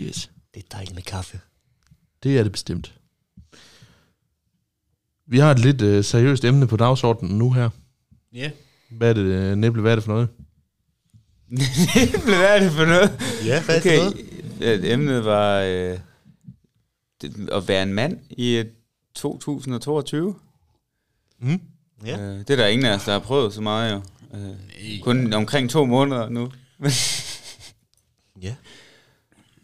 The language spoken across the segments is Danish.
yes. Det er dejligt med kaffe. Det er det bestemt. Vi har et lidt øh, seriøst emne på dagsordenen nu her. Ja. Hvad er det, øh, Næble, hvad er det for noget? Hvad er det for noget? Ja, hvad Okay, er det noget? øh, emnet var øh, det, at være en mand i øh, 2022. Mm. Ja. Øh, det er der ingen af os, der har prøvet så meget jo. Øh, kun omkring to måneder nu. Ja.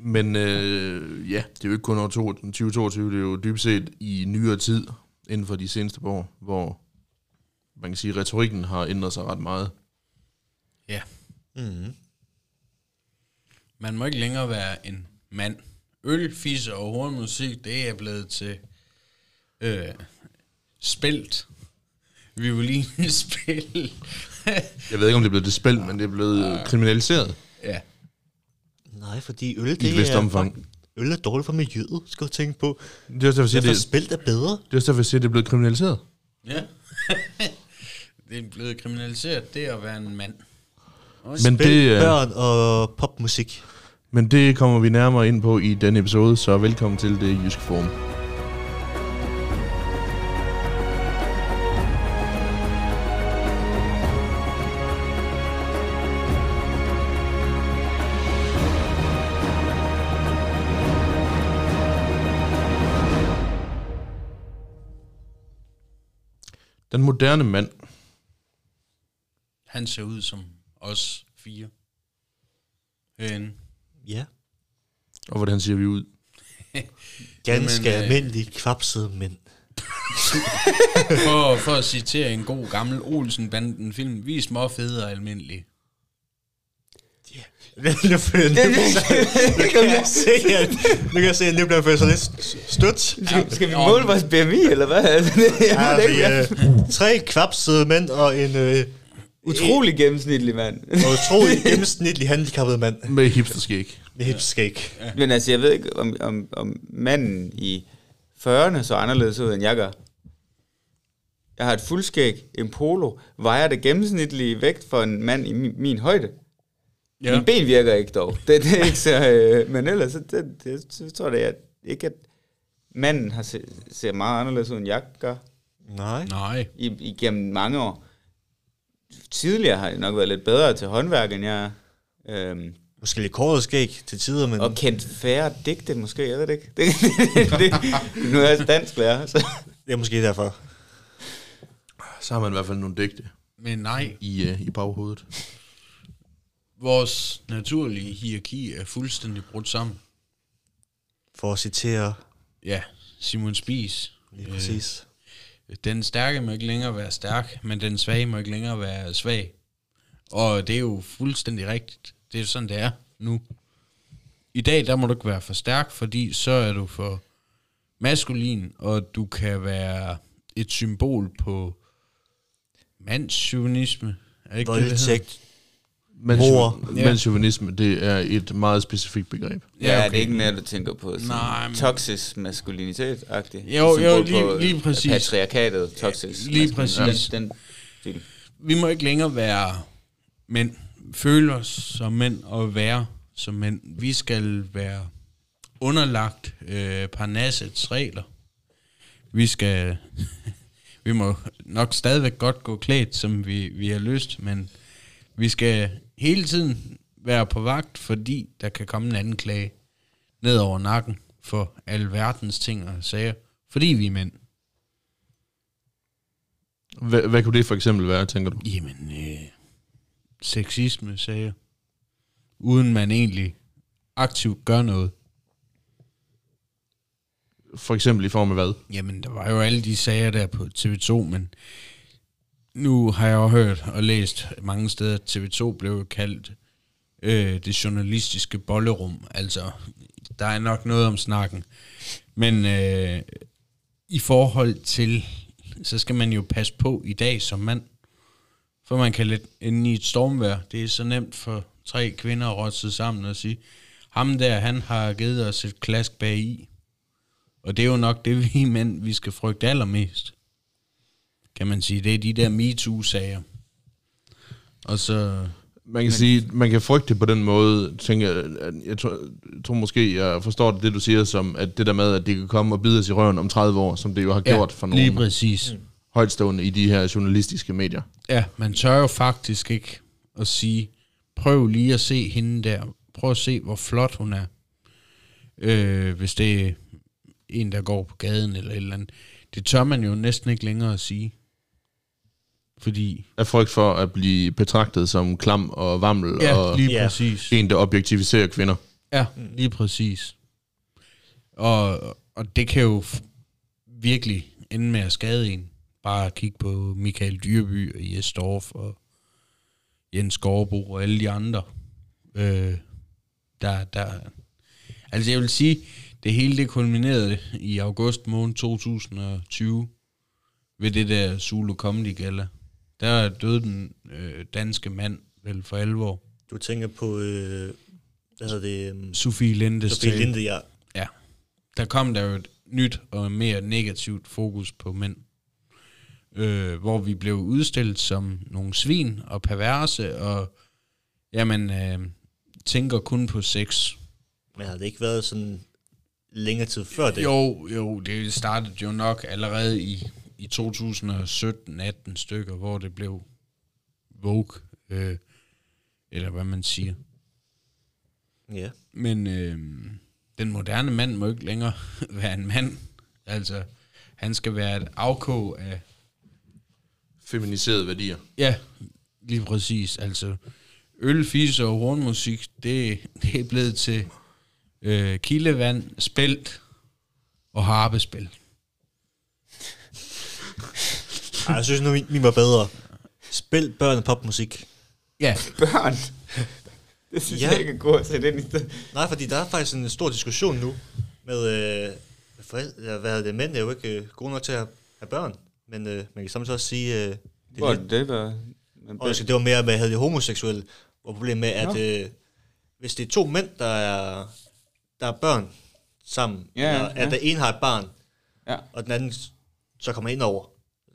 Men øh, ja, det er jo ikke kun år to- 2022, det er jo dybest set i nyere tid, inden for de seneste par år, hvor man kan sige, at retorikken har ændret sig ret meget. Ja. Mm-hmm. Man må ikke længere være en mand. Øl, fisse og hornmusik, det er blevet til øh, spælt. Violinspil. Jeg ved ikke, om det er blevet det spil, men det er blevet kriminaliseret ja. Nej, fordi øl, i et det vist er... omfang. Øl er dårligt for miljøet, skal du tænke på. Det er også derfor, jeg siger, Derfor det, spil er bedre. det er også derfor, jeg siger, det er blevet kriminaliseret. Ja. det er blevet kriminaliseret, det at være en mand. Men Spil, det, øh, børn og popmusik. men det kommer vi nærmere ind på i denne episode, så velkommen til det Jyske Forum. Den moderne mand, Han ser ud som os fire. Herinde. Ja. og hvordan ser vi ud? Ganske Jamen, øh, almindelige kvapsede mænd. For, for at citere en god gammel Olsen-banden film, vi er små, fede og almindelige. nu føler jeg, nu kan jeg se, at nu kan jeg se, at nu bliver jeg så lidt stødt. Skal, skal vi måle vores BMI, eller hvad? Det Ja, er vi, ikke. øh, tre kvapsede mænd og en øh, Utrolig gennemsnitlig mand. og utrolig gennemsnitlig handicappet mand Med hipsterskæg. med hipskæg. Men altså, jeg ved ikke, om, om, om manden i 40'erne så anderledes ud, end jeg gør. Jeg har et fuldskæg, en polo, vejer det gennemsnitlige vægt for en mand i min, min højde. Ja. Min ben virker ikke dog. Det, det er ikke så... Øh, men ellers, så, det, det, så tror jeg at ikke, at manden har se, ser meget anderledes ud, end jeg gør Nej. Nej. i, igennem mange år. Tidligere har jeg nok været lidt bedre til håndværk, end jeg er. Øhm, Måske lidt kortet skæg til tider, men og kendt færre digte, måske, jeg ved det ikke. Det, det, det, nu er jeg dansk lærer, så... det er måske derfor. Så har man i hvert fald nogle digte Men nej, i, uh, i baghovedet. Vores naturlige hierarki er fuldstændig brudt sammen. For at citere Ja, Simon Spies. lige præcis. Den stærke må ikke længere være stærk, men den svage må ikke længere være svag. Og det er jo fuldstændig rigtigt. Det er jo sådan, det er nu. I dag, der må du ikke være for stærk, fordi så er du for maskulin, og du kan være et symbol på mandsjuvenisme. Er ikke? Voldtægt. Mor. Mor. Ja. Mandsjuvenisme, det er et meget specifikt begreb. Ja, ja okay. det er ikke mere, du tænker på sådan Nej, men- toxisk maskulinitet-agtigt. Jo, Symbol jo, lige- lige præcis. Patriarkatet, toxisk lige maskulinitet. præcis. Den, den, Vi må ikke længere være mænd, føle os som mænd og være som mænd. Vi skal være underlagt øh, Parnassets regler. Vi skal... vi må nok stadigvæk godt gå klædt, som vi, vi har lyst, men vi skal hele tiden være på vagt, fordi der kan komme en anden klage ned over nakken for alverdens ting og sager, fordi vi er mænd. Hvad, hvad kunne det for eksempel være, tænker du? Jamen, øh, sexisme, sagde jeg. Uden man egentlig aktivt gør noget. For eksempel i form af hvad? Jamen, der var jo alle de sager der på TV2, men nu har jeg jo hørt og læst mange steder, at TV2 blev kaldt øh, det journalistiske bollerum. Altså, der er nok noget om snakken. Men øh, i forhold til, så skal man jo passe på i dag som mand. For man kan lidt inde i et stormvær. Det er så nemt for tre kvinder at rådse sammen og sige, ham der, han har givet os et klask bag i. Og det er jo nok det, vi mænd, vi skal frygte allermest. Kan man sige. Det er de der MeToo-sager. Og så... Man kan sige, man kan frygte på den måde, tænker jeg, at jeg tror, jeg tror måske, jeg forstår det, det, du siger, som at det der med, at det kan komme og bide os i røven om 30 år, som det jo har gjort for lige nogle præcis. Mm. højtstående i de her journalistiske medier. Ja, man tør jo faktisk ikke at sige, prøv lige at se hende der. Prøv at se, hvor flot hun er. Øh, hvis det er en, der går på gaden eller et eller andet. Det tør man jo næsten ikke længere at sige. Fordi, Af frygt for at blive betragtet som klam og vammel, ja, og lige Ja. præcis. en, der objektiviserer kvinder. Ja, lige præcis. Og, og det kan jo virkelig ende med at skade en. Bare at kigge på Michael Dyrby og Jes Dorf og Jens Gårdbo og alle de andre. Øh, der, der, altså jeg vil sige, det hele det kulminerede i august måned 2020 ved det der Zulu Comedy Gala. Der døde den øh, danske mand vel for alvor. Du tænker på, øh, hvad hedder det, um, Sofie Lindes Sofie. Linde, ja. Ja. Der kom der jo et nyt og mere negativt fokus på mænd. Øh, hvor vi blev udstillet som nogle svin og perverse, og jamen, øh, tænker kun på sex. Men har det ikke været sådan længere tid før det? Jo, jo, det startede jo nok allerede i, i 2017-18 stykker, hvor det blev Vogue, øh, eller hvad man siger. Ja. Men øh, den moderne mand må ikke længere være en mand. Altså, han skal være et afkog af... Feminiserede værdier. Ja, lige præcis. Altså, øl, fisse og hornmusik, det, det er blevet til øh, kildevand, spælt og harpespil. Ej, jeg synes nu, min, min var bedre. Spil børn popmusik. Ja, Børn. Det synes Ja. ja. jeg ikke er godt at sætte ind i det. Nej, fordi der er faktisk en stor diskussion nu med, øh, med forældre, hvad det, mænd er jo ikke øh, gode nok til at have børn, men øh, man kan samtidig også sige, øh, det Hvor lidt, det var... Men og det var mere med, at det homoseksuelle, hvor problemet med, at øh, hvis det er to mænd, der er, der er børn sammen, Ja, eller ja. at der ene har et barn, Ja. og den anden så kommer ind over,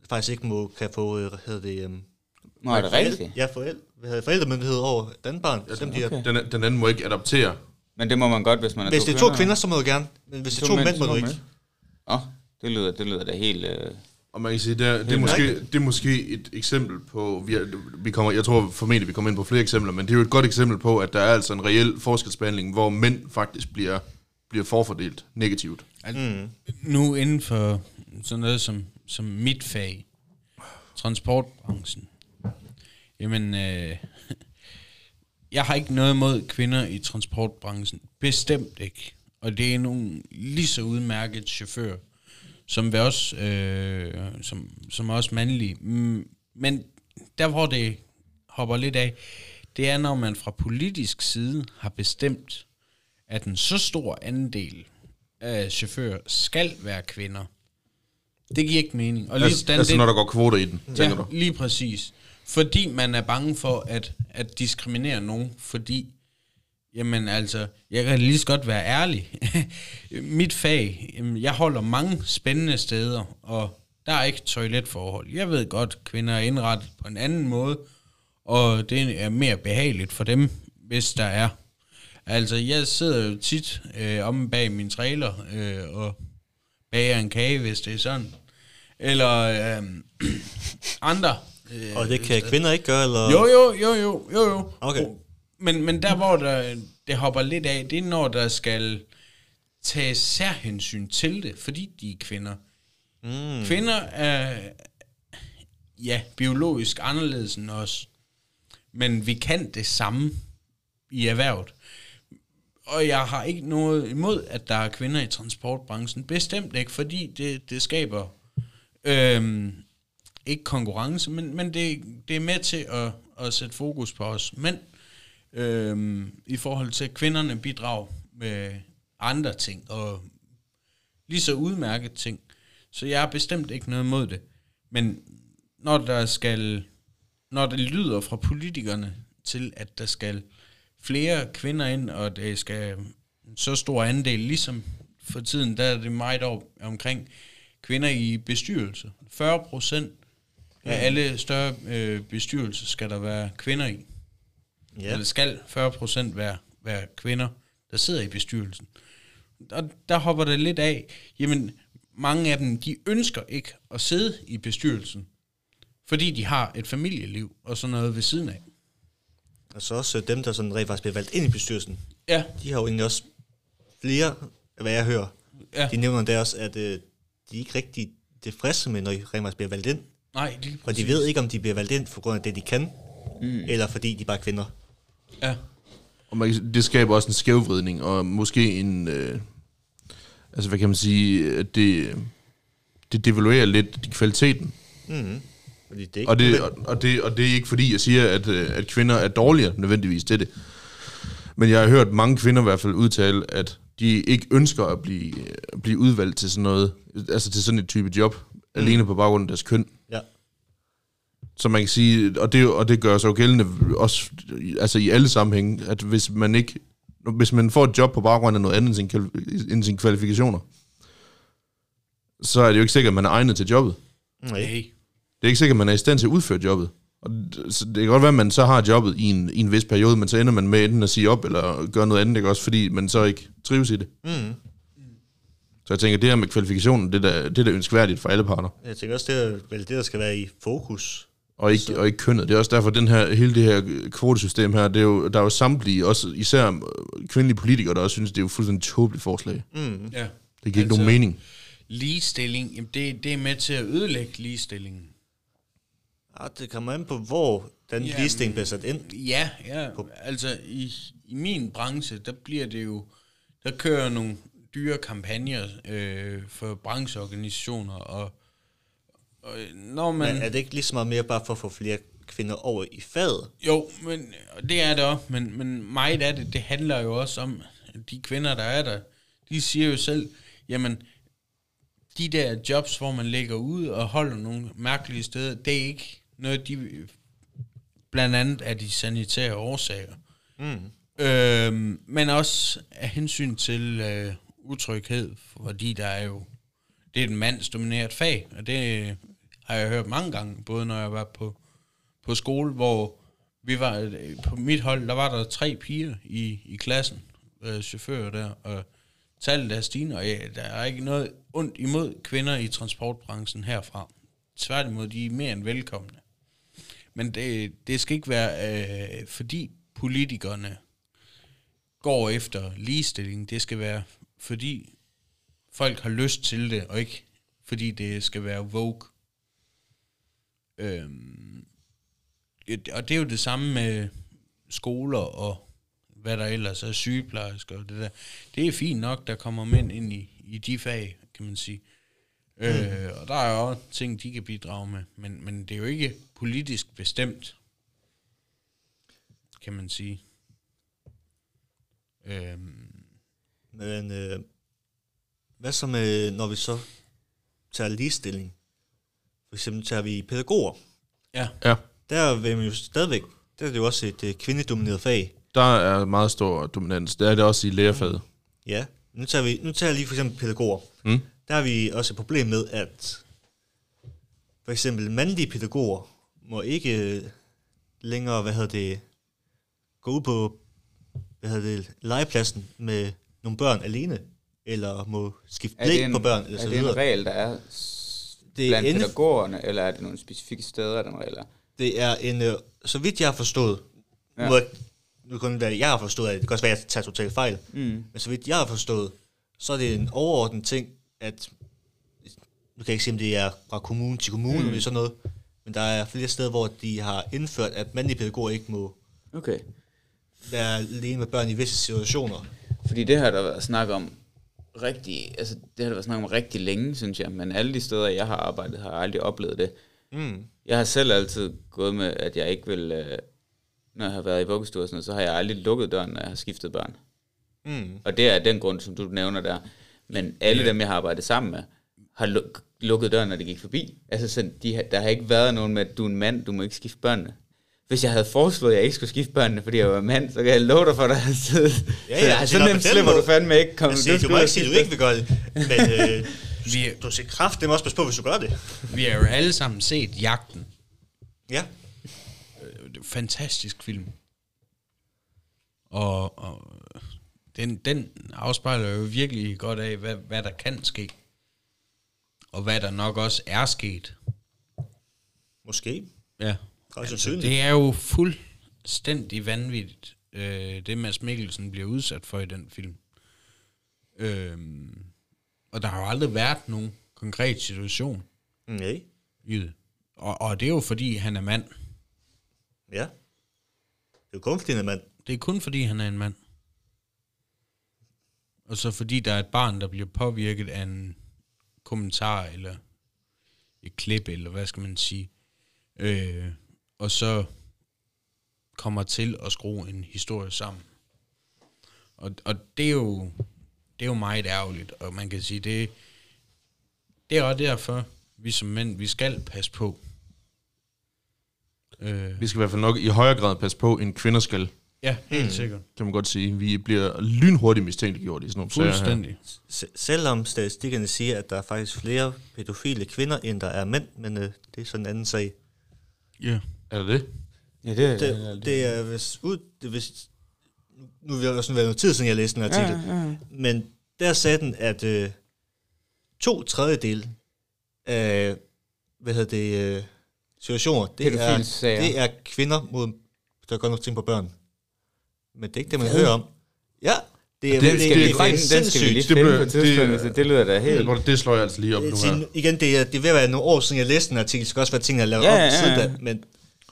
faktisk ikke må, kan få, øh, hvad hedder det, um, Nå, er det rigtigt? Ja, forældre, hvad hedder, forældremyndighed over den barn. Ja, selvom de er, okay. Den, den anden må ikke adoptere. Men det må man godt, hvis man er Hvis to det er to kvinder, så må du gerne. Men hvis det er to mænd, må du ikke. Åh, oh, det lyder, det lyder da helt... Øh... Og man kan sige, det er, det er, måske, det er måske et eksempel på, vi, er, vi kommer, jeg tror formentlig, vi kommer ind på flere eksempler, men det er jo et godt eksempel på, at der er altså en reel forskelsbehandling, hvor mænd faktisk bliver, bliver forfordelt negativt. Mm. nu inden for sådan noget som, som mit fag, transportbranchen, jamen, øh, jeg har ikke noget mod kvinder i transportbranchen. Bestemt ikke. Og det er nogle lige så udmærket chauffører, som, vi også, øh, som, som er også mandlige. Mm, Men der, hvor det hopper lidt af, det er, når man fra politisk side har bestemt, at en så stor andel af chauffører skal være kvinder. Det giver ikke mening. Og lige Altså, sådan altså det- når der går kvoter i den, tænker ja, du? lige præcis. Fordi man er bange for at, at diskriminere nogen, fordi, jamen altså, jeg kan lige så godt være ærlig. Mit fag, jamen, jeg holder mange spændende steder, og der er ikke toiletforhold. Jeg ved godt, kvinder er indrettet på en anden måde, og det er mere behageligt for dem, hvis der er. Altså, jeg sidder jo tit øh, om bag min trailer øh, og bager en kage, hvis det er sådan. Eller øh, andre. Øh, Og det kan kvinder ikke gøre, eller? Jo, jo, jo, jo, jo, jo. Okay. Men, men der, hvor der, det hopper lidt af, det er, når der skal tages særhensyn til det, fordi de er kvinder. Mm. Kvinder er, ja, biologisk anderledes end os. Men vi kan det samme i erhvervet. Og jeg har ikke noget imod, at der er kvinder i transportbranchen. Bestemt ikke, fordi det, det skaber øhm, ikke konkurrence, men, men det, det er med til at, at sætte fokus på os mænd, øhm, i forhold til at kvinderne bidrager med andre ting, og lige så udmærket ting. Så jeg har bestemt ikke noget imod det. Men når der skal, når det lyder fra politikerne til, at der skal flere kvinder ind, og det skal en så stor andel, ligesom for tiden, der er det meget over, omkring kvinder i bestyrelse. 40 procent af alle større øh, bestyrelser skal der være kvinder i. Ja. Eller skal 40% være, være kvinder, der sidder i bestyrelsen. Og der hopper det lidt af. Jamen, mange af dem, de ønsker ikke at sidde i bestyrelsen, fordi de har et familieliv og sådan noget ved siden af. Og så også øh, dem, der sådan rent faktisk bliver valgt ind i bestyrelsen, Ja, de har jo egentlig også flere, hvad jeg hører, ja. de nævner der også, at øh, de er ikke rigtig tilfredse med, når de rent faktisk bliver valgt ind. Nej, lige Og de ved ikke, om de bliver valgt ind på grund af det, de kan, mm. eller fordi de bare er kvinder. Ja, Og man, det skaber også en skævvridning, og måske en... Øh, altså, hvad kan man sige? at Det, det devaluerer lidt kvaliteten. Mm. Fordi det Og det, og, og, det, og det er ikke fordi, jeg siger, at, øh, at kvinder er dårligere nødvendigvis til det. Men jeg har hørt mange kvinder i hvert fald udtale, at de ikke ønsker at blive, at blive udvalgt til sådan noget, altså til sådan et type job, mm. alene på baggrund af deres køn. Ja. Så man kan sige, og det, og det gør sig jo gældende også altså i alle sammenhænge, at hvis man ikke, hvis man får et job på baggrund af noget andet end sine, end sine kvalifikationer, så er det jo ikke sikkert, at man er egnet til jobbet. Nej. Det er ikke sikkert, at man er i stand til at udføre jobbet. Og d- så det kan godt være, at man så har jobbet i en, i en vis periode, men så ender man med enten at sige op, eller gøre noget andet, ikke? også fordi man så ikke trives i det. Mm. Så jeg tænker, det her med kvalifikationen, det er da, det er da ønskværdigt for alle parter. Jeg tænker også, det er vel det, der skal være i fokus. Og ikke, og ikke kønnet. Det er også derfor, den her, hele det her kvotesystem her, det er jo, der er jo samtlige, også især øh, kvindelige politikere, der også synes, det er jo fuldstændig tåbeligt forslag. Mm. Ja. Det giver ikke Altså- nogen mening. Ligestilling, jamen det, det er med til at ødelægge ligestillingen. Ja, det kommer an på, hvor den Jamen- ligestilling bliver sat ind. Ja, ja. Altså i, i min branche, der bliver det jo, der kører nogle dyre kampagner øh, for brancheorganisationer, og, og når man... Men er det ikke lige så meget mere bare for at få flere kvinder over i faget? Jo, men det er det også, men, men meget af det, det handler jo også om, de kvinder, der er der, de siger jo selv, jamen, de der jobs, hvor man ligger ud og holder nogle mærkelige steder, det er ikke noget, de blandt andet af de sanitære årsager. Mm. Øhm, men også af hensyn til øh, utryghed, fordi der er jo, det er et mandsdomineret fag, og det har jeg hørt mange gange, både når jeg var på, på skole, hvor vi var, øh, på mit hold, der var der tre piger i, i klassen, øh, chauffører der, og tallet er stigende, og ja, der er ikke noget ondt imod kvinder i transportbranchen herfra. Tværtimod, de er mere end velkomne. Men det, det skal ikke være, øh, fordi politikerne går efter ligestilling. Det skal være, fordi folk har lyst til det, og ikke fordi det skal være vogue. Øhm, og det er jo det samme med skoler og hvad der ellers er, sygeplejersker og det der. Det er fint nok, der kommer mænd ind i, i de fag, kan man sige. Mm. Øh, og der er jo også ting, de kan bidrage med, men, men det er jo ikke politisk bestemt, kan man sige. Øhm, Men øh, hvad så med, når vi så tager ligestilling? For eksempel tager vi pædagoger. ja, Ja, Der vil man jo stadigvæk, der er det jo også et øh, kvindedomineret fag. der er meget stor dominans. Det er det også i lærerfaget. Ja, nu tager vi nu tager jeg lige for eksempel pædagoger. Mm. Der har vi også et problem med, at for eksempel mandlige pædagoger må ikke øh, længere, hvad hedder det, gå ud på, hvad hedder det, legepladsen med nogle børn alene, eller må skifte Er blik en, på børn, eller er så det en videre. regel, der er Det er blandt inden- pædagogerne, eller er det nogle specifikke steder, den regel er? Det er en, øh, så vidt jeg har forstået, ja. Ja. nu, er- det være, jeg har forstået, det kan også være, at jeg tager totalt fejl, Mm. men så vidt jeg har forstået, så er det en overordnet ting, at, nu kan jeg ikke sige, om det er fra kommune til kommune, mm. eller sådan noget, men der er flere steder, hvor de har indført, at mandlige pædagoger ikke må Okay. være alene med børn i visse situationer. Fordi det har der været snak om rigtig, altså det har der været snak om rigtig længe, synes jeg, men alle de steder, jeg har arbejdet, har jeg aldrig oplevet det. Mm. Jeg har selv altid gået med, at jeg ikke vil, øh, når jeg har været i vuggestue og sådan noget, så har jeg aldrig lukket døren, når jeg har skiftet børn. Mm. Og det er den grund, som du nævner der. Men alle dem, jeg har arbejdet sammen med, har luk- lukket døren, når de gik forbi. Altså, så de, har- der har ikke været nogen med, at du er en mand, du må ikke skifte børnene. Hvis jeg havde foreslået, at jeg ikke skulle skifte børnene, fordi jeg var mand, så kan jeg love dig for, at der havde siddet. Ja, ja, så det er nemt slipper du fandme ikke. Kom, siger, du skal må ikke sige, at du ikke vil gøre det, men øh, vi, du skal kraft dem også passe på, hvis du gør det. vi har jo alle sammen set Jagten. Ja. Øh, det er en Fantastisk film. Og, og den, den afspejler jo virkelig godt af, hvad, hvad der kan ske. Og hvad der nok også er sket. Måske. Ja. Sandsynligt. Det er jo fuldstændig vanvittigt, øh, det Mads Mikkelsen bliver udsat for i den film. Øhm, og der har jo aldrig været nogen konkret situation Nej. i det. Og, og det er jo fordi, han er mand. Ja. Det er jo kun fordi, at man... Det er kun fordi, han er en mand. Og så fordi der er et barn, der bliver påvirket af en kommentar, eller et klip, eller hvad skal man sige. Øh, og så kommer til at skrue en historie sammen. Og, og det er jo det er jo meget ærgerligt, og man kan sige, det, det er også derfor, vi som mænd, vi skal passe på. Øh, Vi skal i hvert fald nok i højere grad passe på, end kvinder skal ja, helt mm. sikkert. Det må man godt sige. Vi bliver lynhurtigt mistænkeliggjort i sådan nogle sager her. Fuldstændig. Selvom statistikkerne siger, at der er faktisk flere pædofile kvinder, end der er mænd, men øh, det er sådan en anden sag. Ja. Er det det? Ja, det er Det, det er hvis ud... Det, hvis, nu vil det sådan være noget tid siden, jeg læste den artikel. Ja, ja. Men der sagde den, at øh, to tredjedel af hvad hedder det, øh, situationer, det er, det er kvinder, mod, der gør noget ting på børn. Men det er ikke det, man hører om. Ja, det er, Det- det, det, det- det, er den, den skal vi lige finde blev- på tidspunkt, det- det lyder da helt... det slår jeg altså lige op nu her. Igen, det er, det er ved at være nogle år siden, jeg læste en artikel. Det skal også være ting, jeg lavet Ja, ja, ja, ja, da. Men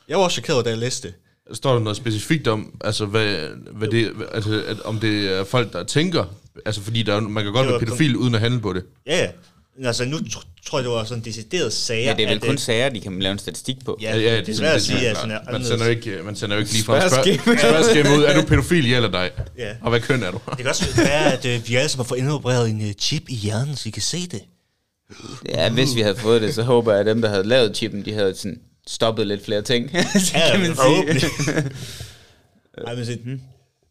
jeg var også chokeret, da jeg læste det. Står der noget specifikt om, altså, hvad, hvad det, altså at, om det er folk, der tænker, altså fordi der, er- man kan godt være pædofil uden at handle på det. Ja, ja. Altså, nu tror jeg, det var sådan en decideret sager. Ja, det er vel at, kun øh, sager, de kan lave en statistik på. Ja, ja, det er svært at sige, at sådan er man sender jo ikke, man sender jo ikke lige fra spørgeskema ud, er du pædofil, ja eller nej? Ja. Og hvad køn er du? Det kan også være, at øh, vi alle sammen har fået indopereret en øh, chip i hjernen, så I kan se det. Ja, hvis vi havde fået det, så håber jeg, at dem, der havde lavet chippen, de havde sådan stoppet lidt flere ting. så Ja, kan man sige. Ej, men, sig,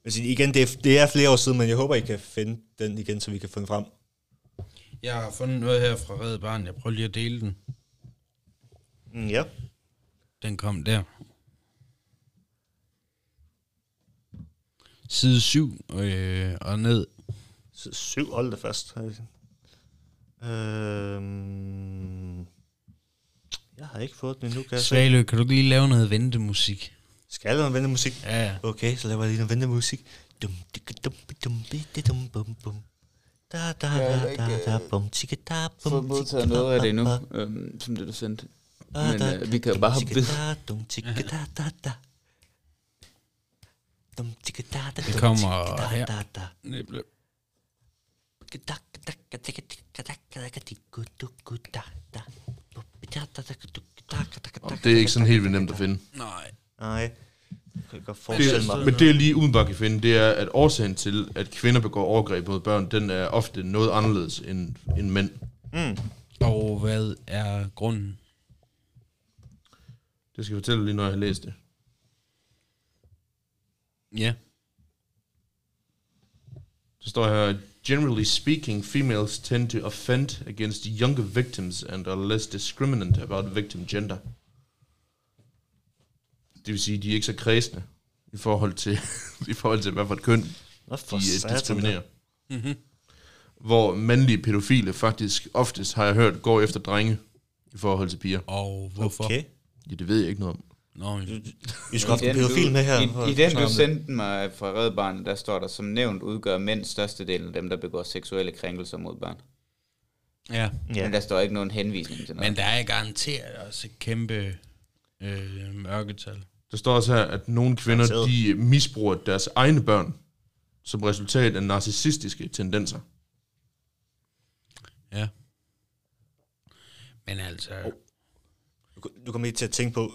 men igen, det er, det er flere år siden, men jeg håber, I kan finde den igen, så vi kan få den frem. Jeg har fundet noget her fra Red Barn. Jeg prøver lige at dele den. Mm, ja. Den kom der. Side 7 øh, og ned. Så syv, hold det fast. Øhm, jeg har ikke fået den endnu, kan. Svalø, kan du ikke lige lave noget ventemusik? Skal jeg lave noget ventemusik? Ja, ja. Okay, så laver jeg lige noget ventemusik. Dum, digga, dum, dum, biddi, dum, bum, bum. Da, da, jeg har ikke da, da, bum, tika, da, bum, fået modtaget noget af det endnu, øhm, som det du sendte. Men øh, vi kan jo bare hoppe videre. Det kommer her. Det er ikke sådan helt vildt nemt at finde. Nej. Nej kan godt forestille mig. Det, men det jeg lige umiddelbart kan finde, det er, at årsagen til, at kvinder begår overgreb mod børn, den er ofte noget anderledes end, end mænd. Mm. Og hvad er grunden? Det skal jeg fortælle lige, når jeg har læst det. Ja. Så står her, generally speaking, females tend to offend against younger victims and are less discriminant about victim gender. Det vil sige, de er ikke så kredsende i forhold til, i forhold til hvad for et køn Nå, de for øh, satan. diskriminerer. Mm-hmm. Hvor mandlige pædofile faktisk oftest, har jeg hørt, går efter drenge i forhold til piger. Og hvorfor? Okay. Ja, det ved jeg ikke noget om. Nå, Vi skal have I en den, pædofil med her. I, for i den, du sendte mig fra Red Barnet, der står der, som nævnt udgør mænd størstedelen af dem, der begår seksuelle krænkelser mod børn. ja. Ja. Ja. Men der står ikke nogen henvisning til noget. Men der er garanteret også et kæmpe øh, mørketal. Der står også her, at nogle kvinder, de misbruger deres egne børn som resultat af narcissistiske tendenser. Ja. Men altså... Du- Du kommer lige til at tænke på,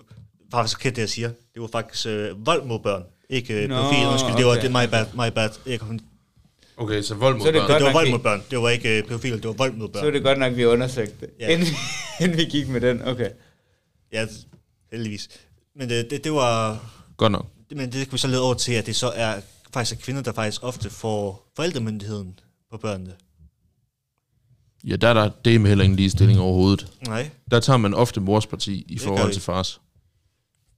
faktisk forkert det, jeg siger. Det var faktisk øh, vold mod børn. Ikke øh, Nå, pædofil, undskyld. Det var okay. det my bad, my bad. Jeg kom, Okay, så vold mod Så det børn. det var vold mod børn. Det var ikke øh, pædofil, det var vold mod Så børn. er det godt nok, vi undersøgte det, Ja. ja. inden, inden vi gik med den. Okay. Ja, heldigvis. Men det, det, det var... Godt nok. Det, men det kan vi så lede over til, at det så er faktisk er kvinder, der faktisk ofte får forældremyndigheden på børnene. Ja, der er der det med heller ingen ligestilling overhovedet. Nej. Der tager man ofte mors parti i gør forhold til fars.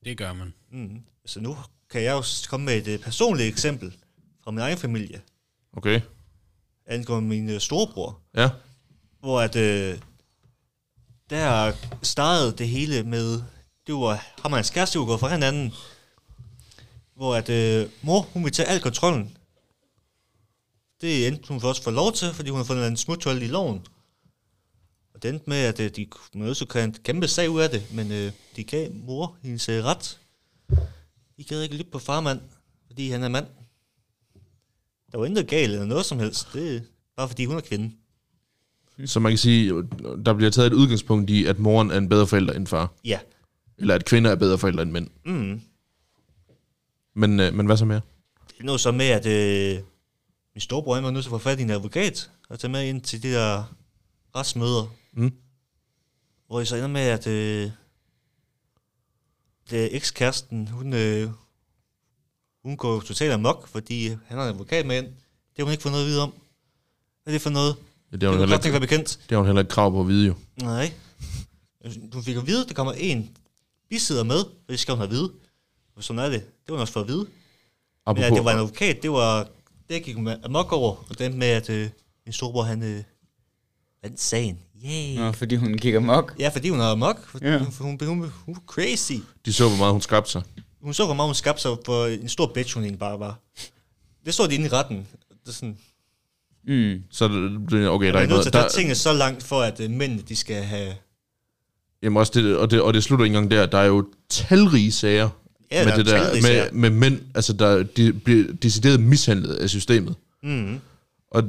Det gør man. Mm. Så nu kan jeg jo s- komme med et øh, personligt eksempel. fra min egen familie, Okay. angående min øh, storebror, Ja. hvor at, øh, der startede det hele med, det var ham og hans kæreste, var gået fra hinanden, hvor at øh, mor, hun ville tage al kontrollen. Det endte hun først få lov til, fordi hun har fundet en smuthul i loven. Og det endte med, at øh, de kunne også kan kæmpe sag ud af det, men øh, de gav mor hendes øh, ret. De gad ikke lytte på farmand, fordi han er mand. Der var intet galt eller noget som helst. Det er bare fordi hun er kvinde. Så man kan sige, der bliver taget et udgangspunkt i, at moren er en bedre forælder end far. Ja. Eller at kvinder er bedre forældre end mænd. Mm. Men, øh, men hvad så mere? Det er noget så med, at øh, min storebror var nødt til at få fat i en advokat og tage med ind til de der retsmøder. Mm. Hvor jeg så ender med, at øh, det ekskæresten, hun, øh, hun går totalt amok, fordi han har en advokat med ind. Det har hun ikke fået noget at vide om. Hvad er det for noget? Ja, det har er hun jo heller ikke bekendt. det har hun heller ikke krav på at vide jo. Nej. Du fik at vide, at der kommer en bisidder med, og det skal hun have at vide. Og sådan er det. Det var hun også for at vide. Men Apropos, at det var en advokat, det var... Det gik hun amok over, og den med, at øh, min storebror, han øh, vandt sagen. Yay. Nå, fordi hun kigger mok. Ja, fordi hun er amok. For Ja. ja. hun, hun, hun, hun, crazy. de så, hvor meget hun skabte sig. Hun så, hvor meget hun skabte sig for en stor bitch, hun egentlig bare var. Det så de inde i retten. Det er sådan, Mm. Så okay, der der er er ikke nødt til noget. at tage Der, tingene så langt for, at øh, mændene, de skal have... jamen også det, og, det, og det slutter ikke engang der. Der er jo talrige sager Ja, med der det er der, talrige med, sager. med mænd, altså der de bliver decideret mishandlet af systemet. Mm. Og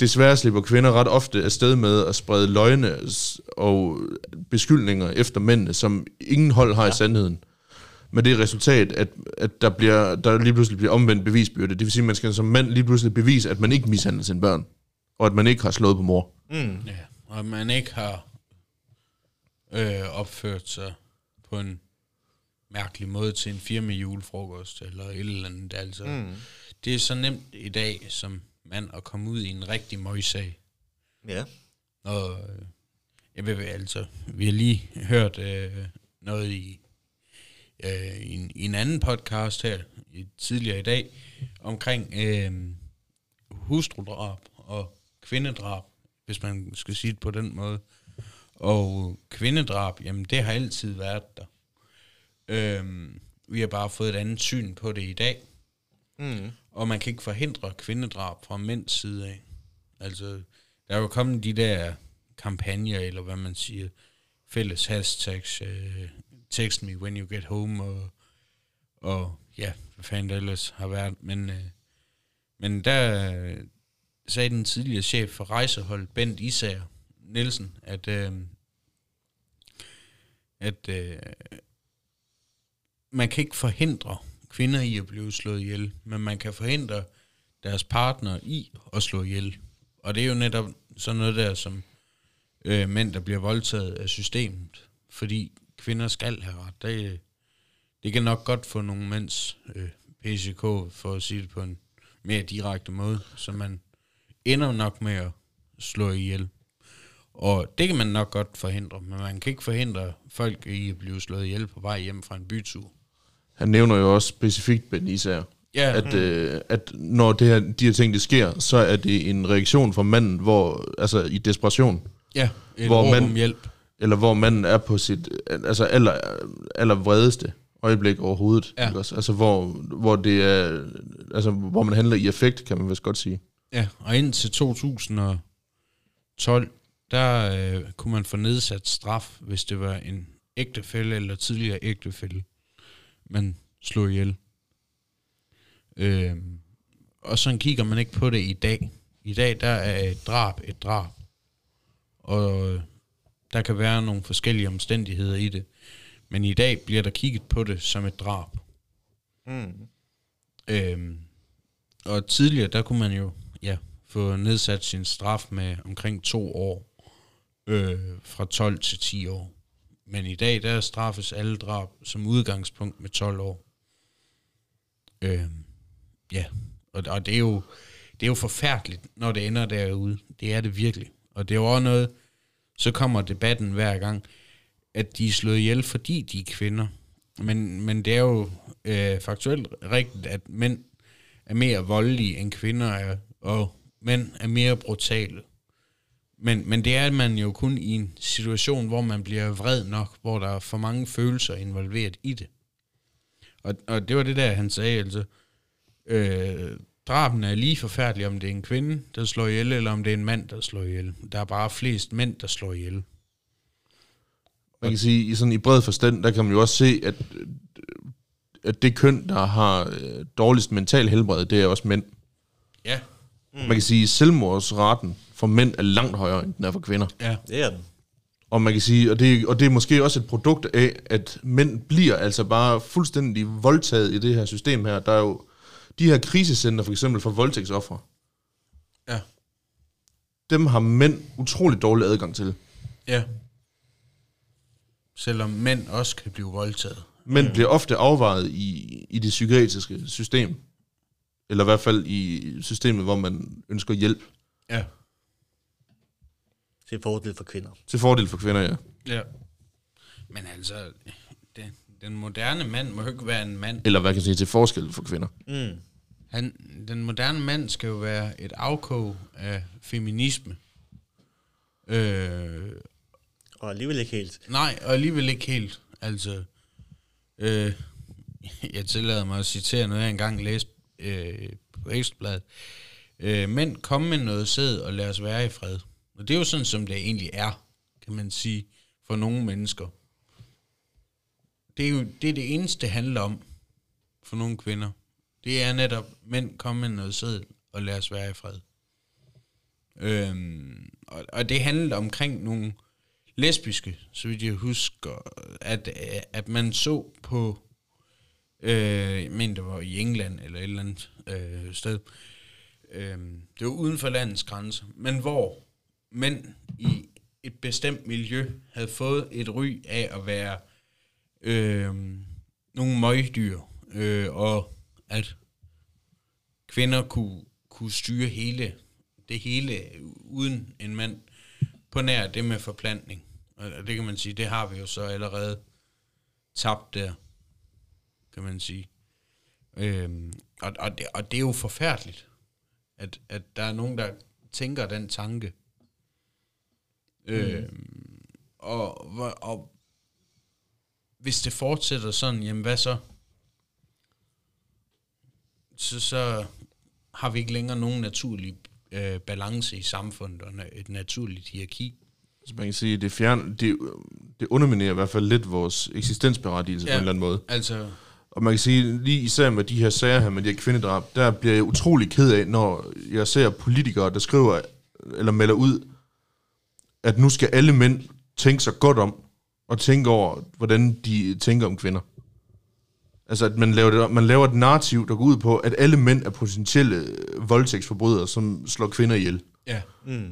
desværre slipper kvinder ret ofte afsted med at sprede løgne og beskyldninger efter mændene, som ingen hold har ja. i sandheden. Med det resultat, at, at der, bliver, der lige pludselig bliver omvendt bevisbyrde. Det vil sige, at man skal som mand lige pludselig bevise, at man ikke mishandler sine børn. Og at man ikke har slået på mor. Mm. Ja, og man ikke har øh, opført sig på en mærkelig måde til en firma julefrokost eller et eller andet. Altså, mm. Det er så nemt i dag som mand at komme ud i en rigtig møgssag. Ja. Og øh, jeg ved altså, vi har lige hørt øh, noget i, øh, i, en, i en anden podcast her i, tidligere i dag omkring øh, hustrudrab og kvindedrab, hvis man skal sige det på den måde. Og kvindedrab, jamen det har altid været der. Øhm, vi har bare fået et andet syn på det i dag. Mm. Og man kan ikke forhindre kvindedrab fra mænds side af. Altså, der er jo kommet de der kampagner, eller hvad man siger, fælles hashtags, øh, text me when you get home, og, og ja, hvad fanden det ellers har været. Men, øh, men der sagde den tidligere chef for rejsehold, Bent Isager Nielsen, at, øh, at øh, man kan ikke forhindre kvinder i at blive slået ihjel, men man kan forhindre deres partner i at slå ihjel. Og det er jo netop sådan noget der, som øh, mænd, der bliver voldtaget af systemet, fordi kvinder skal have ret. Det, det kan nok godt få nogle mænds øh, PCK, for at sige det på en mere direkte måde, så man ender nok med at slå ihjel. Og det kan man nok godt forhindre, men man kan ikke forhindre folk i at blive slået ihjel på vej hjem fra en bytur. Han nævner jo også specifikt Ben Især, Ja, at, øh, at når det her, de her ting det sker, så er det en reaktion fra manden, hvor, altså i desperation, ja et hvor man- hjælp. eller hvor manden er på sit altså aller, aller vredeste øjeblik overhovedet. Ja. Ikke også? Altså hvor, hvor det er, altså hvor man handler i effekt, kan man vist godt sige. Ja, og indtil 2012, der øh, kunne man få nedsat straf, hvis det var en ægtefælle eller tidligere ægtefælle, man slog ihjel. Øh, og sådan kigger man ikke på det i dag. I dag, der er et drab et drab. Og øh, der kan være nogle forskellige omstændigheder i det. Men i dag bliver der kigget på det som et drab. Mm. Øhm, og tidligere, der kunne man jo ja, få nedsat sin straf med omkring to år, øh, fra 12 til 10 år. Men i dag, der straffes alle drab som udgangspunkt med 12 år. Øh, ja, og, og det, er jo, det er jo forfærdeligt, når det ender derude. Det er det virkelig. Og det er jo også noget, så kommer debatten hver gang, at de er slået ihjel, fordi de er kvinder. Men, men det er jo øh, faktuelt rigtigt, at mænd er mere voldelige, end kvinder er, og mænd er mere brutale. Men, men det er man jo kun i en situation, hvor man bliver vred nok, hvor der er for mange følelser involveret i det. Og, og det var det der, han sagde, altså, øh, draben er lige forfærdelig, om det er en kvinde, der slår ihjel, eller om det er en mand, der slår ihjel. Der er bare flest mænd, der slår ihjel. Man kan sige, i sådan i bred forstand, der kan man jo også se, at, at det køn, der har øh, dårligst mental helbred, det er også mænd. Ja. Mm. Man kan sige, at selvmordsraten for mænd er langt højere, end den er for kvinder. Ja. Det er den. Og man kan sige, og det, og det er måske også et produkt af, at mænd bliver altså bare fuldstændig voldtaget i det her system her. Der er jo de her krisecenter, for eksempel for voldtægtsoffere. Ja. Dem har mænd utrolig dårlig adgang til. Ja. Selvom mænd også kan blive voldtaget. Mænd mm. bliver ofte afvejet i, i det psykiatriske system. Eller i hvert fald i systemet, hvor man ønsker hjælp. Ja. Til fordel for kvinder. Til fordel for kvinder, ja. Ja. Men altså, den, den moderne mand må jo ikke være en mand. Eller hvad kan jeg sige, til forskel for kvinder. Mm. Han, den moderne mand skal jo være et afkog af feminisme. Øh, Og alligevel ikke helt. nej, og alligevel ikke helt. Altså, øh, jeg tillader mig at citere noget, jeg engang læste øh, på Ekstrabladet. Øh, mænd, kom med noget sæd og lad os være i fred. Og det er jo sådan, som det egentlig er, kan man sige, for nogle mennesker. Det er jo det, er det eneste, det handler om for nogle kvinder. Det er netop, mænd, kom med noget sæd og lad os være i fred. Øhm, og, og det handler omkring nogle lesbiske, så vidt jeg husker, at, at man så på, øh, jeg mener det var i England eller et eller andet øh, sted, øh, det var uden for landets grænser, men hvor mænd i et bestemt miljø havde fået et ry af at være øh, nogle møgdyr, øh, og at kvinder kunne, kunne styre hele det hele uden en mand på nær det med forplantning. Og det kan man sige, det har vi jo så allerede tabt der, kan man sige. Øhm, og, og, det, og det er jo forfærdeligt, at, at der er nogen, der tænker den tanke. Øhm, og, og, og hvis det fortsætter sådan, jamen hvad så? Så, så har vi ikke længere nogen naturlig øh, balance i samfundet og et naturligt hierarki. Så man kan sige, det, fjern, det, det underminerer i hvert fald lidt vores eksistensberettigelse ja. på en eller anden måde. Altså, Og man kan sige, lige især med de her sager her, med de her kvindedrab, der bliver jeg utrolig ked af, når jeg ser politikere, der skriver, eller melder ud, at nu skal alle mænd tænke sig godt om, og tænke over, hvordan de tænker om kvinder. Altså, at man laver, det, man laver et narrativ, der går ud på, at alle mænd er potentielle øh, voldtægtsforbrydere, som slår kvinder ihjel. ja. Mm.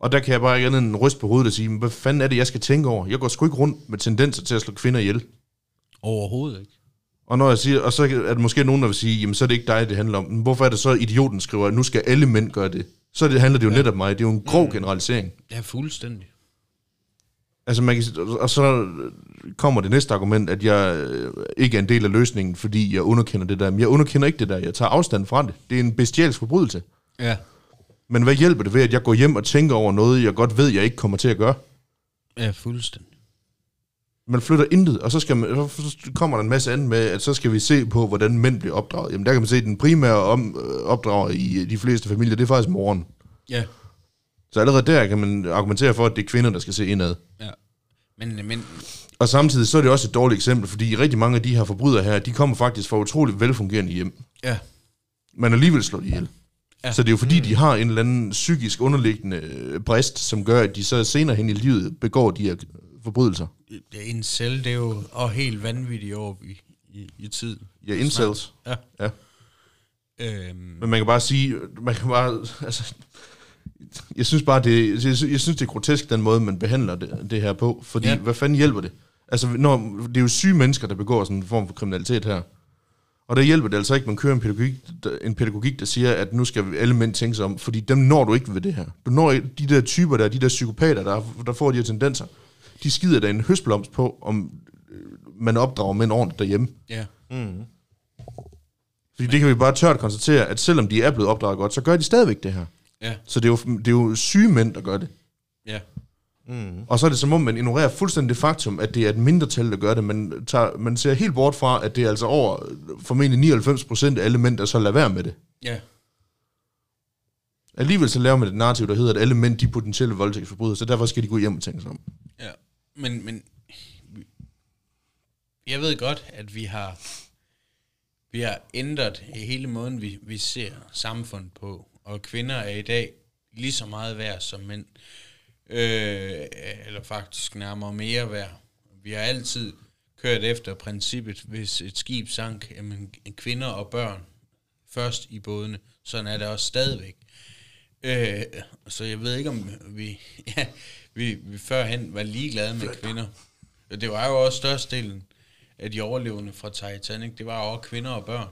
Og der kan jeg bare ikke andet end ryste på hovedet og sige, "Men hvad fanden er det, jeg skal tænke over? Jeg går sgu ikke rundt med tendenser til at slå kvinder ihjel. Overhovedet ikke. Og, når jeg siger, og så er der måske nogen, der vil sige, jamen så er det ikke dig, det handler om. Men hvorfor er det så, idioten skriver, at nu skal alle mænd gøre det? Så det handler det jo ja. netop om mig. Det er jo en grov generalisering. Ja, fuldstændig. Altså man kan, og så kommer det næste argument, at jeg øh, ikke er en del af løsningen, fordi jeg underkender det der. Men jeg underkender ikke det der. Jeg tager afstand fra det. Det er en bestialsk forbrydelse. Ja. Men hvad hjælper det ved, at jeg går hjem og tænker over noget, jeg godt ved, jeg ikke kommer til at gøre? Ja, fuldstændig. Man flytter intet, og så, skal man, så kommer der en masse andet med, at så skal vi se på, hvordan mænd bliver opdraget. Jamen der kan man se, at den primære om, øh, opdrager i de fleste familier, det er faktisk moren. Ja. Så allerede der kan man argumentere for, at det er kvinder, der skal se indad. Ja. Men, men Og samtidig så er det også et dårligt eksempel, fordi rigtig mange af de her forbrydere her, de kommer faktisk fra utroligt velfungerende hjem. ja. Men alligevel slår de ihjel. Ja. Så det er jo fordi, mm. de har en eller anden psykisk underliggende øh, brist, som gør, at de så senere hen i livet begår de her forbrydelser. Det er en cell, det er jo og helt vanvittigt over i, i, i tid. Ja, incels. Ja. Ja. Øhm, Men man kan bare sige, man kan bare, altså, jeg synes bare, det, jeg synes, jeg synes, det er grotesk, den måde, man behandler det, det her på. Fordi, Ja. ja. hvad fanden hjælper det? Altså, når, det er jo syge mennesker, der begår sådan en form for kriminalitet her. Og der hjælper det altså ikke, at man kører en pædagogik, der, en pædagogik, der siger, at nu skal alle mænd tænke sig om, fordi dem når du ikke ved det her. Du når de der typer der, de der psykopater, der, der får de her tendenser. De skider der en høstblomst på, om øh, man opdrager mænd ordentligt derhjemme. ja. Mm. Fordi det kan vi bare tørt konstatere, at selvom de er blevet opdraget godt, så gør de stadigvæk det her. Ja, Så det er jo, det er jo syge mænd, der gør det. ja. Mm. Og så er det som om, man ignorerer fuldstændig det faktum, at det er et mindretal, der gør det. Man, tager, man ser helt bort fra, at det er altså over formentlig 99 procent af alle mænd, der så lader være med det. Ja, Alligevel så laver man et narrativ, der hedder, at alle mænd de er potentielle voldtægtsforbrydere, så derfor skal de gå hjem og tænke sig om ja. Men, men jeg ved godt, at vi har vi har ændret hele måden, vi, vi ser samfund på. Og kvinder er i dag lige så meget værd som mænd. Øh, eller faktisk nærmere mere værd. Vi har altid kørt efter princippet, hvis et skib sank, jamen kvinder og børn først i bådene. Sådan er det også stadigvæk. Øh, så jeg ved ikke, om vi, ja, vi, vi førhen var ligeglade med kvinder. Det var jo også størstedelen af de overlevende fra Titanic. Det var også kvinder og børn.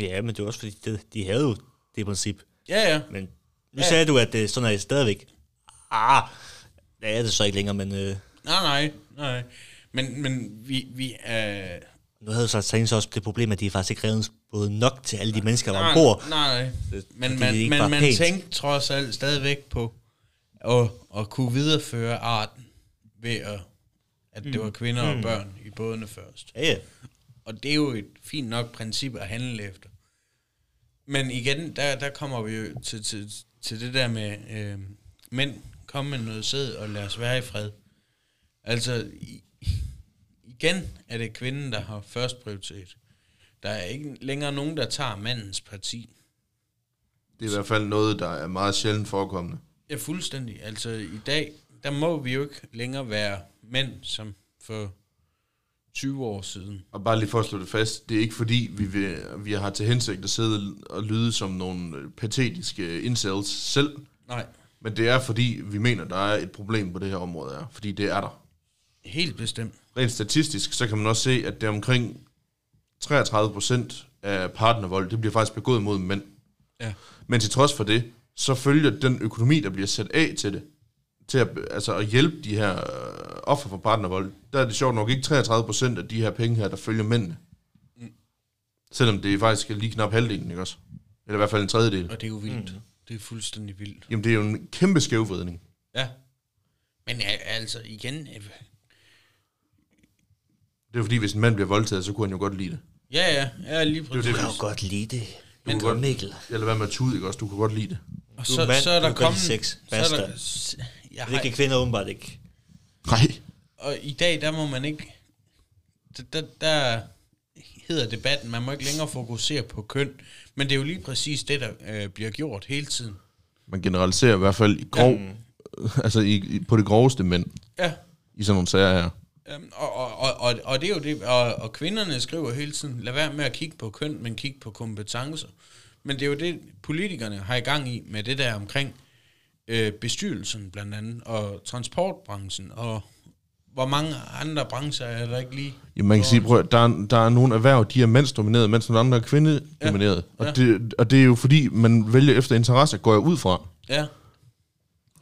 Ja, men det var også fordi, de, de havde jo det princip. Ja, ja. Men nu Ja. sagde du, at det, sådan er det stadigvæk. Ah, det er det så ikke længere, men øh, Nej, nej, nej. Men, men vi, vi er... nu havde så Titanic også det problem, at de faktisk ikke revet både nok til alle de mennesker, der var ombord. nej, nej. Det- Men man, det ikke man, tænkte trods alt stadigvæk på at, at kunne videreføre arten ved at, at det var kvinder og børn i bådene først. Ja, ja. Og det er jo et fint nok princip at handle efter. Men igen, der, der kommer vi jo til, til, til det der med, øh, mænd, kom med noget sæd og lad os være i fred. Altså, i, igen er det kvinden, der har først prioritet. Der er ikke længere nogen, der tager mandens parti. Det er i hvert fald noget, der er meget sjældent forekommende. Ja, fuldstændig. Altså, i dag, der må vi jo ikke længere være mænd, som for 20 år siden. Og bare lige for at slå det fast, det er ikke fordi, vi, vil, vi har til hensigt at sidde og lyde som nogle patetiske incels selv, Nej, men det er fordi, vi mener, der er et problem på det her område, er, fordi det er der. helt bestemt. Rent statistisk, så kan man også se, at det er omkring 33 procent af partnervold, det bliver faktisk begået mod mænd. Ja. Men til trods for det, så følger den økonomi, der bliver sat af til det, til at, altså at hjælpe de her øh, offer for partnervold, der er det sjovt nok ikke 33 procent af de her penge her, der følger mændene. Mm. Selvom det faktisk er lige knap halvdelen, ikke også? Eller i hvert fald en tredjedel. Og det er jo vildt. Mm. Det er fuldstændig vildt. Jamen det er jo en kæmpe skævvridning. Ja. Men altså igen, øh, Det er fordi, hvis en mand bliver voldtaget, så kunne han jo godt lide det. ja, ja, ja, lige præcis. det, Du kan jo godt lide det. Men- Men godt, Mikkel. Eller hvad med at tude, ikke også? Du kunne godt lide det. Og Du så, mand, så er der kommet... sex. Så er der, Basta. jeg Det har, kan kvinder åbenbart ikke. Nej. og i dag, der må man ikke... Der, der, der hedder debatten, man må ikke længere fokusere på køn. Men det er jo lige præcis det, der øh, bliver gjort hele tiden. Man generaliserer i hvert fald i grov, ja. altså i, i, på det groveste mænd Ja, i sådan nogle sager her. Og, og, og, og, og det er jo det, og, og kvinderne skriver hele tiden, lad være med at kigge på køn, men kig på kompetencer. Men det er jo det, politikerne har i gang i med det der omkring øh, bestyrelsen blandt andet, og transportbranchen, og hvor mange andre brancher er der ikke lige? Ja, man kan sige, prøv, der, er, der er nogle erhverv, de er mandsdomineret, mens nogle andre er kvindedomineret. Ja. Og, Ja. det, og det er jo fordi, man vælger efter interesse, går jeg ud fra. Ja.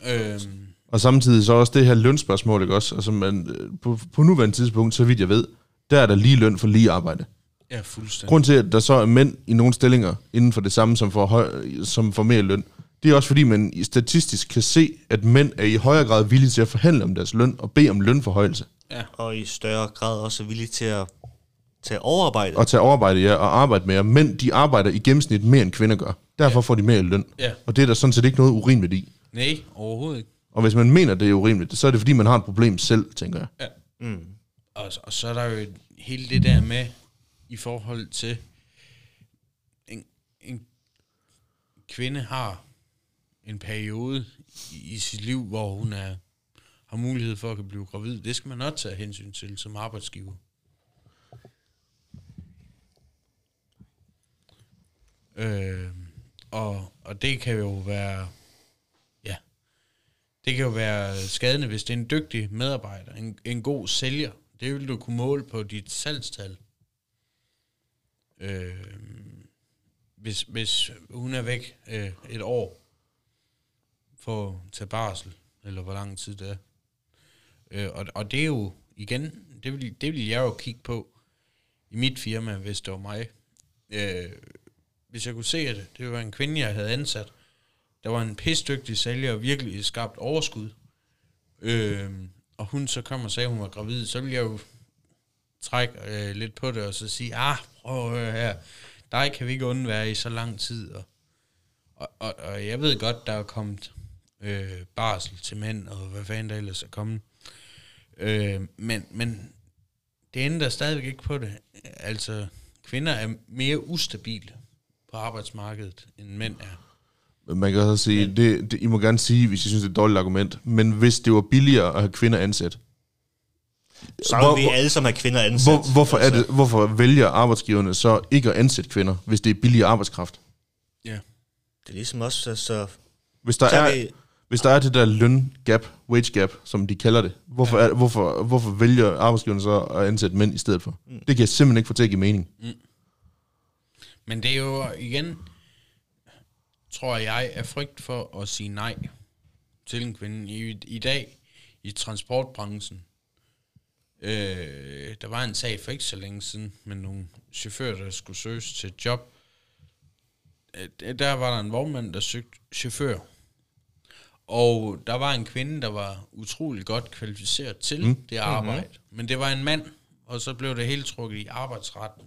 Øhm, Og samtidig så også det her lønspørgsmål, ikke også? Altså man, øh, på, på nuværende tidspunkt, så vidt jeg ved, der er der lige løn for lige arbejde. Ja, fuldstændig. Grund til, at der så er mænd i nogle stillinger inden for det samme, som får, høj, som får mere løn, det er også fordi, man statistisk kan se, at mænd er i højere grad villige til at forhandle om deres løn og bede om lønforhøjelse. Ja, Og i større grad også villige til at tage overarbejde. Og tage overarbejde, ja, og arbejde mere. Mænd, de arbejder i gennemsnit mere, end kvinder gør. Derfor får de mere løn. Ja. Og det er der sådan set ikke noget urimeligt i. nej, overhovedet ikke. Og hvis man mener, det er urimeligt, så er det fordi, man har et problem selv, tænker jeg. Ja. Mm. Og, og så er der jo hele det der med, i forhold til, en, en kvinde har en periode i, i sit liv, hvor hun er, har mulighed for at kan blive gravid. Det skal man også tage hensyn til som arbejdsgiver. Øh, og, og det kan jo være, ja, det kan jo være skadende, hvis det er en dygtig medarbejder, en, en god sælger. Det vil du kunne måle på dit salgstal. Øh, hvis, hvis hun er væk øh, et år for at tage barsel, eller hvor lang tid det er. Øh, og, og det er jo, igen, det vil, det vil jeg jo kigge på i mit firma, hvis det var mig. Øh, hvis jeg kunne se, at det var en kvinde, jeg havde ansat, der var en pisdygtig sælger og virkelig skabt overskud, øh, og hun så kom og sagde, at hun var gravid, så ville jeg jo trække øh, lidt på det, og så sige, ah, prøv at høre her, dig kan vi ikke undvære i så lang tid, og, og, og, og jeg ved godt, der er kommet øh, barsel til mænd, og hvad fanden der ellers er kommet, øh, men, men det ændrer stadigvæk ikke på det. Altså, kvinder er mere ustabile på arbejdsmarkedet, end mænd er. Man kan også sige, det, det, I må gerne sige, hvis I synes, det er et dårligt argument, men hvis det var billigere at have kvinder ansat, Så Hvor- vil vi alle sammen have kvinder ansat. hvor, hvorfor, er det, hvorfor vælger arbejdsgiverne så ikke at ansætte kvinder, hvis det er billigere arbejdskraft? Ja. Det er ligesom også, altså... Hvis der, Så er, vi, hvis der er det der løn-gap, wage gap, som de kalder det, hvorfor, er, hvorfor, hvorfor vælger arbejdsgiverne så at ansætte mænd i stedet for? Mm. Det kan jeg simpelthen ikke få til at give mening. Men det er jo igen, tror jeg, er frygt for at sige nej til en kvinde. I, i dag, i transportbranchen, øh, der var en sag for ikke så længe siden, med nogle chauffører, der skulle søges til et job. Øh, Der var der en vognmand, der søgte chauffør. Og der var en kvinde, der var utrolig godt kvalificeret til mm. det arbejde. Mm-hmm. Men det var en mand, og så blev det helt trukket i arbejdsretten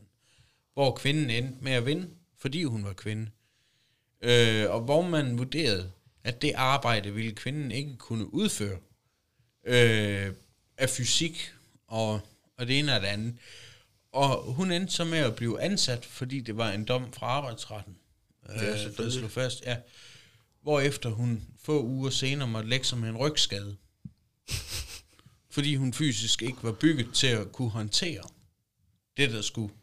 hvor kvinden endte med at vinde, fordi hun var kvinde. Øh, og hvor man vurderede, at det arbejde ville kvinden ikke kunne udføre øh, af fysik og, og det ene og det andet. Og hun endte så med at blive ansat, fordi det var en dom fra arbejdsretten. Øh, der slog fast, ja. Hvorefter hun få uger senere måtte lægge sig med en rygskade. fordi hun fysisk ikke var bygget til at kunne håndtere det, der skulle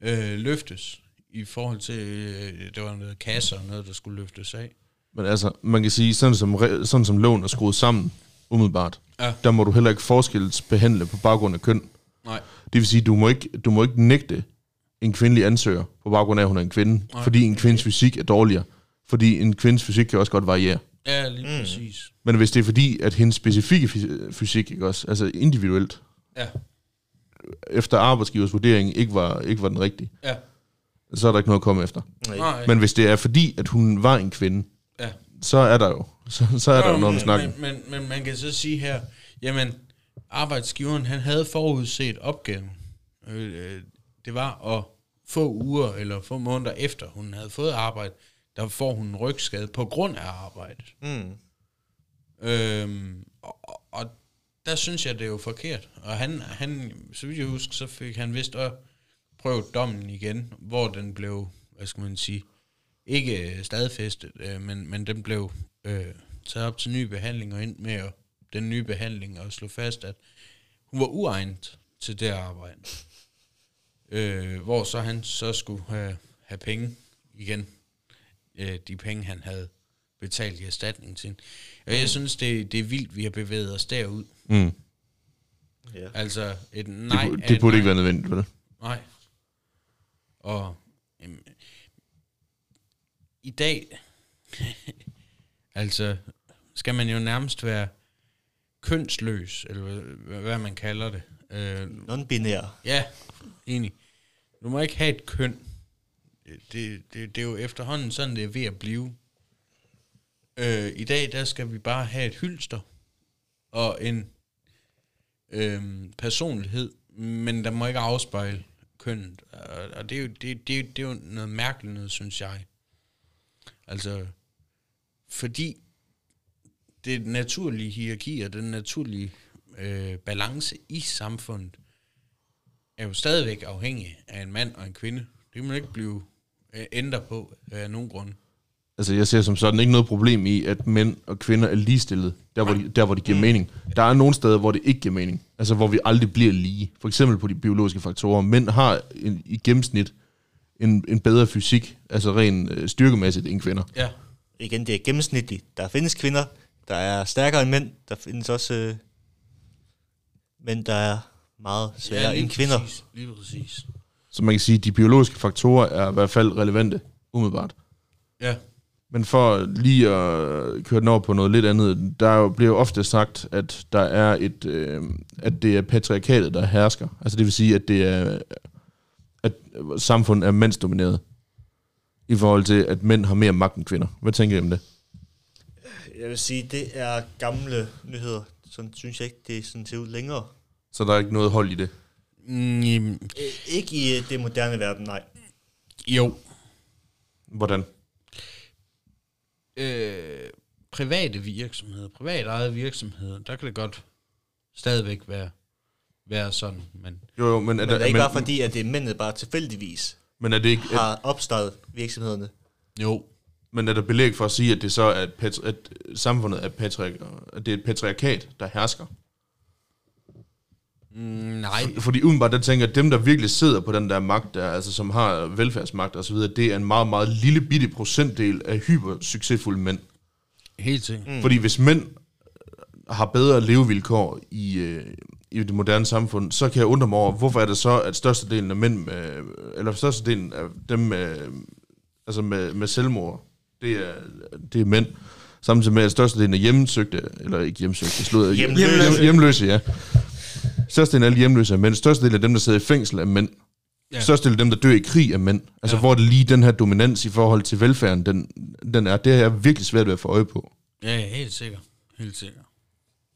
øh, løftes i forhold til, øh, det var noget kasser og noget, der skulle løftes af. Men altså, man kan sige, sådan som, sådan som loven er skruet sammen, umiddelbart, Ja. der må du heller ikke forskelsbehandle på baggrund af køn. Nej. Det vil sige, du må ikke, du må ikke nægte en kvindelig ansøger på baggrund af, at hun er en kvinde, Nej. fordi en kvindes fysik er dårligere. Fordi en kvindes fysik kan også godt variere. Ja, lige mm. præcis. Men hvis det er fordi, at hendes specifikke fys- fysik, ikke også, altså individuelt, Ja, efter arbejdsgivers vurdering, ikke var, ikke var den rigtige, ja. så er der ikke noget at komme efter. nej. Nej. Men hvis det er fordi, at hun var en kvinde, ja. så er der jo, så, så er der jo noget om men, snakken. men, men, men man kan så sige her, jamen, arbejdsgiveren, han havde forudset opgaven. Øh, øh, det var at få uger eller få måneder efter, hun havde fået arbejde, der får hun en rygskade på grund af arbejdet. Mm. Øhm, og, og- der synes jeg, det er jo forkert. Og han, han så vidt jeg husker, så fik han vist også prøvet dommen igen, hvor den blev, hvad skal man sige, ikke stadfæstet, øh, men, men den blev øh, taget op til ny behandling og ind med at, den nye behandling og slå fast, at hun var uegnet til det arbejde. Øh, hvor så han så skulle have, have penge igen. Øh, de penge, han havde betalt i erstatning til. Og jeg synes, det, det er vildt, vi har bevæget os derud. Mm. Ja. Altså, et Det, nej det et burde nej. ikke være nødvendigt, vel? Nej. Og øhm, i dag, altså, skal man jo nærmest være kønsløs, eller hvad, man kalder det. Øh, Non-binær. ja, enig. Du må ikke have et køn. Det, det, det er jo efterhånden sådan, det er ved at blive. Øh, I dag, der skal vi bare have et hylster og en øhm, personlighed, men der må ikke afspejle kønnet. Og, og det, er jo, det, det, det er jo noget mærkeligt noget, synes jeg. Altså, fordi det naturlige hierarki og den naturlige øh, balance i samfundet er jo stadigvæk afhængig af en mand og en kvinde. Det kan man ikke blive øh, ændre på af nogen grund. Altså, jeg ser som sådan ikke noget problem i, at mænd og kvinder er ligestillet, der hvor, de, der hvor det giver mening. Der er nogle steder, hvor det ikke giver mening. Altså, hvor vi aldrig bliver lige. For eksempel på de biologiske faktorer. Mænd har en, i gennemsnit en, en bedre fysik, altså ren øh, styrkemæssigt, end kvinder. Ja, Igen, det er gennemsnitligt. Der findes kvinder, der er stærkere end mænd. Der findes også øh, mænd, der er meget sværere ja end kvinder. Præcis, lige præcis. Så man kan sige, at de biologiske faktorer er i hvert fald relevante, umiddelbart. Ja, Men for lige at køre den over på noget lidt andet, der er jo- bliver jo ofte sagt, at der er et, øh, at det er patriarkatet, der hersker. Altså det vil sige, at det er, at samfundet er mandsdomineret. I forhold til, at mænd har mere magt end kvinder. Hvad tænker I om det? Jeg vil sige, det er gamle nyheder. Sådan synes jeg ikke, det sådan ser ud længere. Så der er ikke noget hold i det. Mm, Ikke i øh, det moderne verden, nej. jo, Hvordan? øh, private virksomheder, privat ejede virksomheder, der kan det godt stadigvæk være, være sådan, men Jo, jo, men er, Men der, det er ikke men, bare fordi, at det er mændene bare tilfældigvis men er det ikke, har opstartet virksomhederne. jo, men er der belæg for at sige, at det så er, et patri- at samfundet er patri- at det er et patriarkat, der hersker? mm, nej, Fordi umiddelbart, der tænker at dem, der virkelig sidder på den der magt, der, altså som har velfærdsmagt og så videre, det er en meget, meget lille bitte procentdel af hypersuccesfulde mænd. helt sikkert. Mm. Fordi hvis mænd har bedre levevilkår i, øh, i det moderne samfund, så kan jeg undre mig over, hvorfor er det så, at størstedelen af mænd, med, eller størstedelen af dem med, altså med, med selvmord, det er, det er mænd, samtidig med, at størstedelen af hjemmesøgte, eller ikke hjemmesøgte, slået, Hjemløse. Hjemløse. hjemløse, ja. Størstedelen af alle hjemløse er mænd. Størstedelen af dem, der sidder i fængsel, er mænd. Ja. Størstedelen af dem, der dør i krig, er mænd. Altså, Ja. hvor det lige den her dominans i forhold til velfærden, den, den er, det er virkelig svært ved at få øje på. Ja, helt sikkert, helt sikkert.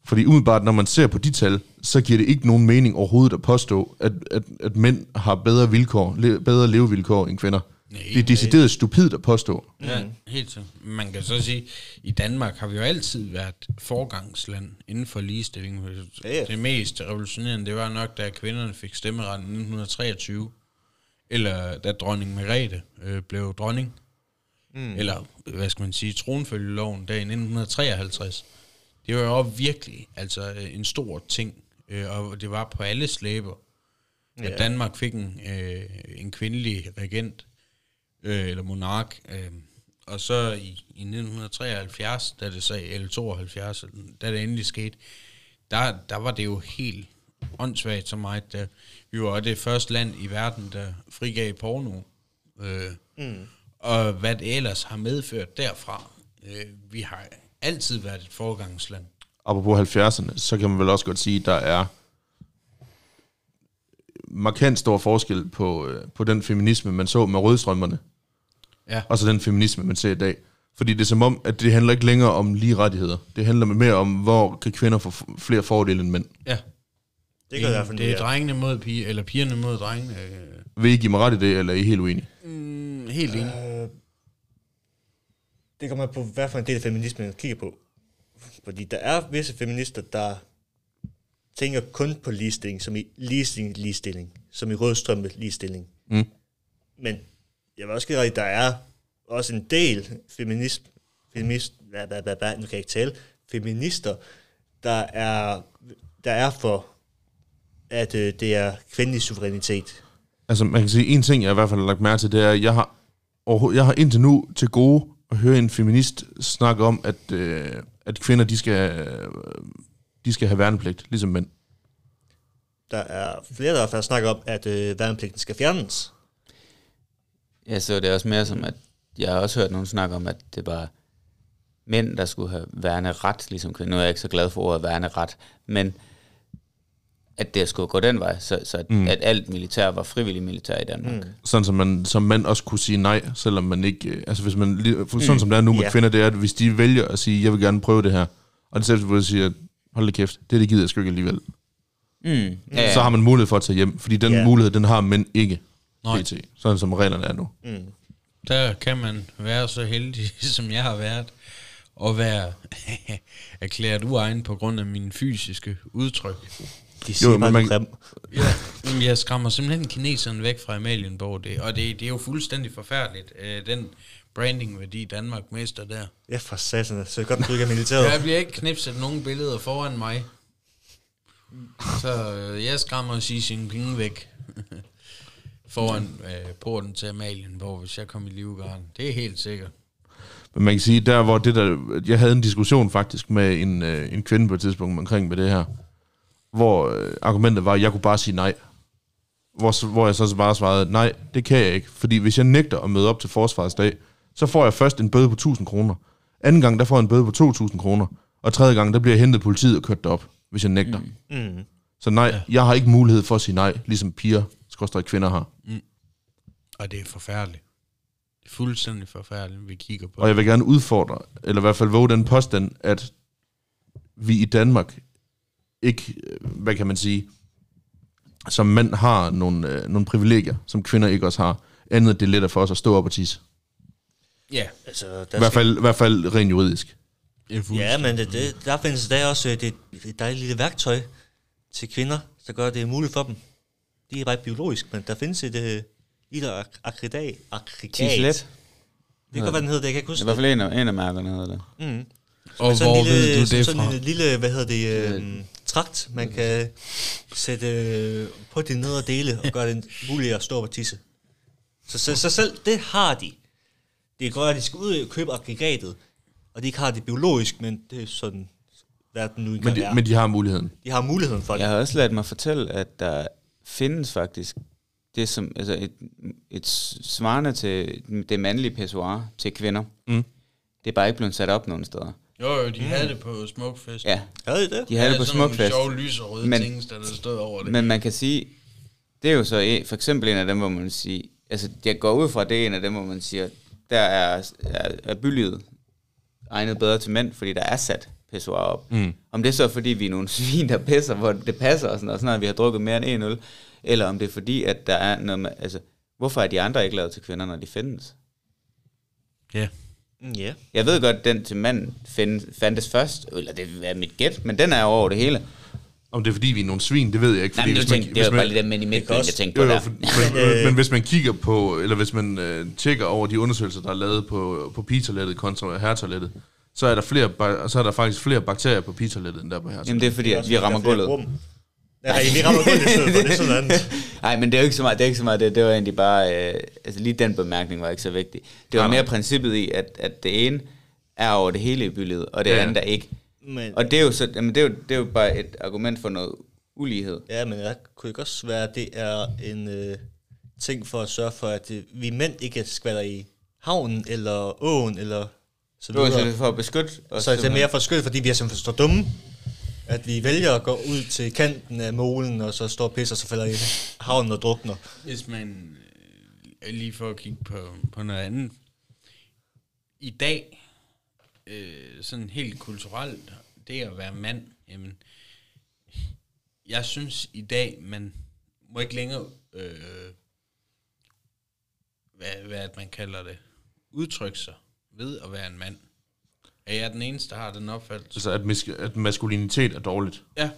Fordi umiddelbart, når man ser på de tal, så giver det ikke nogen mening overhovedet at påstå, at, at, at mænd har bedre vilkår, le, bedre levevilkår end kvinder. Nej, det er decideret stupidt at påstå. Ja, helt sikkert. Man kan så sige, i Danmark har vi jo altid været forgangsland inden for ligestilling. Ja, ja. Det mest revolutionerende, det var nok, da kvinderne fik stemmeret i 1923, eller da dronning Margrethe øh, blev dronning, mm. eller hvad skal man sige, tronfølgeloven der i 1953. Det var jo virkelig altså, øh, en stor ting, øh, og det var på alle slæber, at Ja. Danmark fik en, øh, en kvindelig regent, øh, eller monark. Øh, og så i, i 1973, da det så, eller 72, da det endelig skete, der, der var det jo helt åndssvagt så meget. Da vi var det første land i verden, der frigav porno. Øh, mm. Og hvad det ellers har medført derfra. Øh, vi har altid været et forgangsland. Apropos 70'erne, så kan man vel også godt sige, at der er markant stor forskel på, øh, på den feminisme, man så med rødstrømmerne, Ja. og så den feminisme, man ser i dag. Fordi det er som om, at det handler ikke længere om lige rettigheder. Det handler mere om, hvor kan kvinder få flere fordele end mænd. Ja. Det kan i hvert fald det er drengene mod piger, eller pigerne mod drengene. Øh, Vil I give mig ret i det, eller er I helt uenige? mm, helt enig. Det kommer på, hvad for en del af feminismen man kigger på. Fordi der er visse feminister, der tænker kun på ligestilling, som i ligestilling, ligestilling, som i rødstrømpe ligestilling. Mm. Men jeg vil også give at der er også en del feminist, feminist hvad, hvad, hvad, hvad, nu kan jeg ikke tale, feminister, der er, der er for, at øh, det er kvindelig suverænitet. Altså, man kan sige, en ting, jeg i hvert fald har lagt mærke til, det er, at jeg har, jeg har indtil nu til gode at høre en feminist snakke om, at, øh, at kvinder, de skal, øh, de skal have værnepligt, ligesom mænd. Der er flere, der fald snakker om, at øh, værnepligten skal fjernes. Ja, så det er også mere som, at jeg har også hørt nogen snakke om, at det var mænd, der skulle have værne ret, ligesom kvinder. Nu er jeg ikke så glad for ordet værne ret, men at det skulle gå den vej, så, så at, mm. at alt militær var frivillig militær i Danmark. Mm. Sådan, som man som mand også kunne sige nej, selvom man ikke... øh, Altså, hvis man... Sådan som det er nu med Ja. kvinder, det er, at hvis de vælger at sige, jeg vil gerne prøve det her, og det selv siger, hold det kæft, det, det gider jeg sgu ikke alligevel. Mm. Ja, Ja. Så har man mulighed for at tage hjem, fordi den yeah. mulighed, den har mænd ikke. Nej. PT, sådan som reglerne er nu. Mm. Der kan man være så heldig, som jeg har været, og være erklæret uegn på grund af mine fysiske udtryk. De siger men bare, man- man... Ja, men jeg skræmmer simpelthen kineserne væk fra Amalienborg, det, og det, det er jo fuldstændig forfærdeligt, øh, den brandingværdi Danmark mister der. Ja, for satan, så godt, du ikke er militæret. Jeg bliver ikke knipset nogen billeder foran mig, så øh, jeg skræmmer Xi Jinping væk foran øh, porten til Amalienborg, hvis jeg kommer i Livgarden. Det er helt sikkert. Men man kan sige, der hvor det der... Jeg havde en diskussion faktisk med en, øh, en kvinde på et tidspunkt omkring med det her, hvor øh, argumentet var, at jeg kunne bare sige nej. Hvor, hvor jeg så bare svarede, nej, det kan jeg ikke. Fordi hvis jeg nægter at møde op til forsvarets dag, så får jeg først en bøde på 1000 kroner. Anden gang, der får jeg en bøde på 2000 kroner. Og tredje gang, der bliver jeg hentet politiet og kørt derop, hvis jeg nægter. Mm. Mm. Så nej, ja. jeg har ikke mulighed for at sige nej, ligesom piger, skorstræk kvinder har. Og det er forfærdeligt. Det er fuldstændig forfærdeligt, vi kigger på. Og jeg vil gerne udfordre, eller i hvert fald våge den påstand, at vi i Danmark ikke, øh, hvad kan man sige, som mænd har nogle, øh, nogle privilegier, som kvinder ikke også har. Andet det er lettere for os at stå op og tisse. Ja, Altså, I der hvert, fald, I hvert fald rent juridisk. det Ja, men det, det, der findes der også øh, det, det dejlige lille værktøj til kvinder, der gør det muligt for dem. De er bare ikke biologisk, men der findes et øh, lille ak- akridat. akridat. Tislet. Det kan godt være, den hedder det. Jeg kan ikke I huske hvert fald en af, en af mærkerne hedder det. Mm. Og sådan hvor lille, ved du det sådan fra? en lille, hvad hedder det, øh, trakt, man kan sætte øh, på de nedre dele og gøre det muligt at stå og tisse. Så, så, så selv det har de. Det er godt, at de skal ud og købe aggregatet, og de ikke har det biologisk, men det er sådan, verden nu Men engang de, er. men de har muligheden. De har muligheden for det. Jeg har også ladt mig fortælle, at der findes faktisk det som, altså et, et svarende til det mandlige pissoir til kvinder. Mm. Det er bare ikke blevet sat op nogen steder. Jo, jo, de havde det på Smukfest. Ja, Havde de det? de havde det på sådan nogle Smukfest. sjove lyserøde Men- ting, der stod over det. Men man kan sige, det er jo så e- for eksempel en af dem, hvor man siger, altså jeg går ud fra, det er en af dem, hvor man siger, der er, er, er bylivet egnet bedre til mænd, fordi der er sat pissoir op. Mm. Om det er så fordi, vi er nogle svin, der pisser, hvor det passer, og sådan, og sådan noget, vi har drukket mere end en øl, eller om det er fordi, at der er noget med, altså, hvorfor er de andre ikke lavet til kvinder, når de findes? Ja. Mm, Ja. Jeg ved godt, at den til mand find, fandtes først, eller det er mit gæt, men den er over det hele. Om det er fordi, vi er nogle svin, det ved jeg ikke. Nej, Fordi men du hvis man- tænkte, det hvis var man- bare lige den mænd i midtbyen, også- jeg tænkte på jo, der. for, men, men hvis man kigger på, eller hvis man øh, tjekker over de undersøgelser, der er lavet på, på pigetoilettet kontra herretoilettet, så er der flere, så er der faktisk flere bakterier på pigetoilettet, end der på hertoilettet. Jamen det er fordi, at vi rammer gulvet. Nej, vi rammer gulvet i stedet for. Det er sådan andet. Nej, men det er jo ikke så meget, det er ikke så meget det, det var egentlig bare, øh, altså lige den bemærkning var ikke så vigtig. Det var nej. mere princippet i, at, at det ene er over det hele i bylivet, og det Ja, ja. andet er ikke. Men, Og det er jo, så, jamen det er jo, det er jo bare et argument for noget ulighed. ja, men jeg kunne ikke også være, at det er en øh, ting for at sørge for, at øh, vi mænd ikke skvatter i havnen, eller åen, eller så Det var videre. så for at beskytte os. Så er det mere for skyld, fordi vi er simpelthen så dumme, at vi vælger at gå ud til kanten af målen, og så står og pisser, så falder i havnen og drukner. Hvis man, øh, lige for at kigge på, på noget andet, i dag, øh, sådan helt kulturelt, det at være mand, jamen, jeg synes i dag, man må ikke længere, øh, hvad, hvad man kalder det, udtrykke sig ved at være en mand. Er jeg den eneste, der har den opfattelse? Altså, at, mis- at maskulinitet er dårligt. Ja,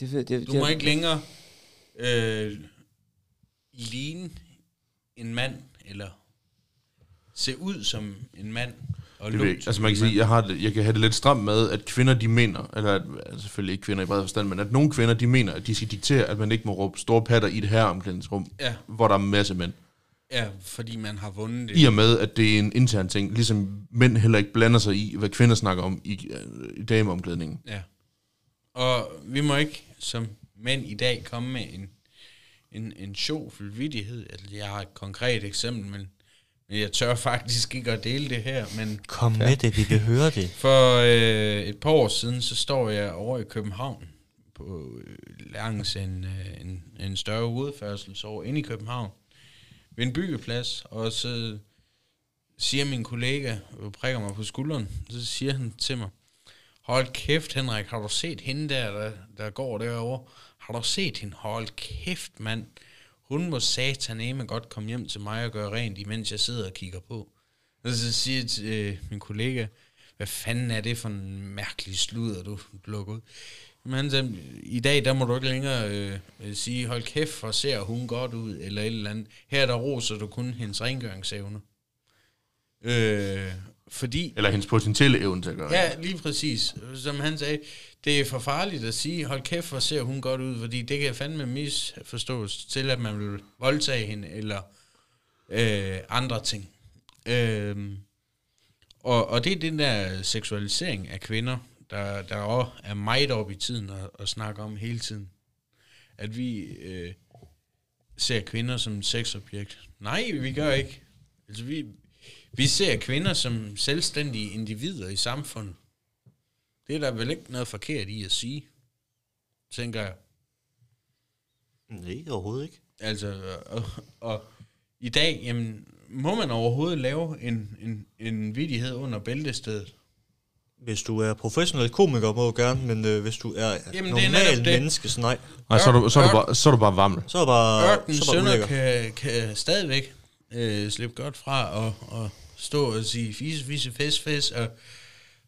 Det, det, det, du må ikke længere øh, ligne en mand, eller se ud som en mand. Og Det ved. Altså man kan sige, jeg, har det, jeg kan have det lidt stramt med, at kvinder de mener, eller at, altså selvfølgelig ikke kvinder i bred forstand, men at nogle kvinder de mener, at de skal diktere, at man ikke må råbe store patter i et herreomklædningsrum, Ja. hvor der er en masse mænd. Ja, fordi man har vundet det. I og med, at det er en intern ting, ligesom mænd heller ikke blander sig i, hvad kvinder snakker om i, øh, i dameomklædningen. Ja. Og vi må ikke som mænd i dag komme med en, en, en sjovfuld vidighed. Altså, jeg har et konkret eksempel, men, men jeg tør faktisk ikke at dele det her. Men Kom med det, vi vil høre det. for øh, et par år siden, så står jeg over i København på øh, langs en, øh, en, en større udfærdselsår inde i København ved en byggeplads, og så siger min kollega, og prikker mig på skulderen, så siger han til mig, hold kæft Henrik, har du set hende der, der, der går derovre? Har du set hende? Hold kæft mand, hun må sataneme godt komme hjem til mig og gøre rent, imens jeg sidder og kigger på. Og så siger jeg til øh, min kollega, hvad fanden er det for en mærkelig sludder, du lukker ud? Men han sagde, i dag der må du ikke længere øh, øh, sige, hold kæft, for ser hun godt ud, eller et eller andet. Her der roser du kun hendes rengøringsevne. Øh, fordi Eller hendes potentielle evne til at gøre. Ja, lige præcis. Som han sagde, det er for farligt at sige, hold kæft, hvor ser hun godt ud, fordi det kan fandme misforstås til, at man vil voldtage hende, eller øh, andre ting. Øh, og, og det er den der seksualisering af kvinder, der, der også er meget op i tiden at, at snakke om hele tiden. At vi øh, ser kvinder som sexobjekt. Nej, vi gør ikke. Altså, vi, vi ser kvinder som selvstændige individer i samfundet. Det er der vel ikke noget forkert i at sige, tænker jeg. Nej, overhovedet ikke. Altså, og, og i dag, jamen, må man overhovedet lave en, en, en vidighed under bæltestedet? Hvis du er professionel komiker, må du gerne, men øh, hvis du er Jamen, Jamen, det er normal menneske, så nej. Nej, så er du, så er du, bare, så er du bare vammel. Så er det bare, Ørken så er bare Sønder kan, kan stadigvæk øh, slippe godt fra og, og stå og sige fise, fise, fes, fes, og,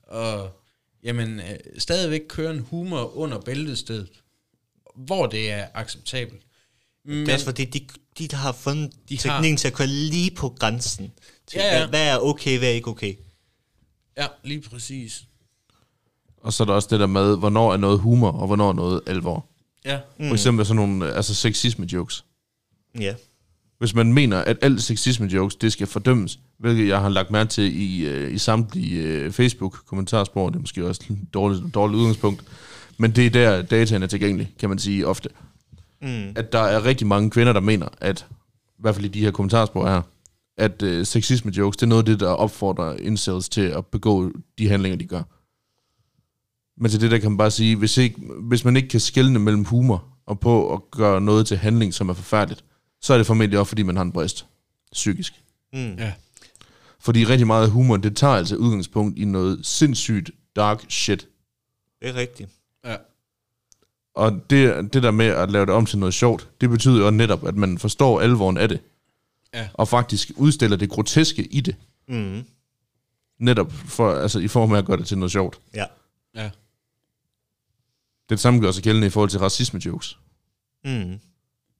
og jamen, øh, stadigvæk køre en humor under bæltestedet, hvor det er acceptabelt. Men, Det er også fordi, de, de der har fundet De de har- teknikken til at køre lige på grænsen. Til, Ja, ja. Hvad, hvad er okay, hvad er ikke okay. Ja, lige præcis. Og så er der også det der med, hvornår er noget humor, og hvornår er noget alvor. Ja, For eksempel sådan nogle altså sexisme-jokes. Ja. Hvis man mener, at alt sexisme-jokes, det skal fordømmes, hvilket jeg har lagt mærke til i, øh, i samtlige øh, Facebook-kommentarspor, det er måske også et dårligt, dårligt udgangspunkt, men det er der, dataen er tilgængelig, kan man sige ofte. Mm. At der er rigtig mange kvinder, der mener, at, i hvert fald i de her kommentarspor her, at øh, sexisme-jokes, det er noget af det, der opfordrer incels til at begå de handlinger, de gør. Men til det der kan man bare sige, hvis, ikke, hvis man ikke kan skelne mellem humor og på at gøre noget til handling, som er forfærdeligt, så er det formentlig også, fordi man har en brist. Psykisk. Mm. ja. Fordi rigtig meget humor, det tager altså udgangspunkt i noget sindssygt dark shit. Det er rigtigt. ja. Og det, det der med at lave det om til noget sjovt, det betyder jo netop, at man forstår alvoren af det. Ja. Og faktisk udstiller det groteske i det. Mm. Netop for, altså, i form af at gøre det til noget sjovt. Ja. ja. Det samme gør sig gældende i forhold til racisme-jokes. Mm.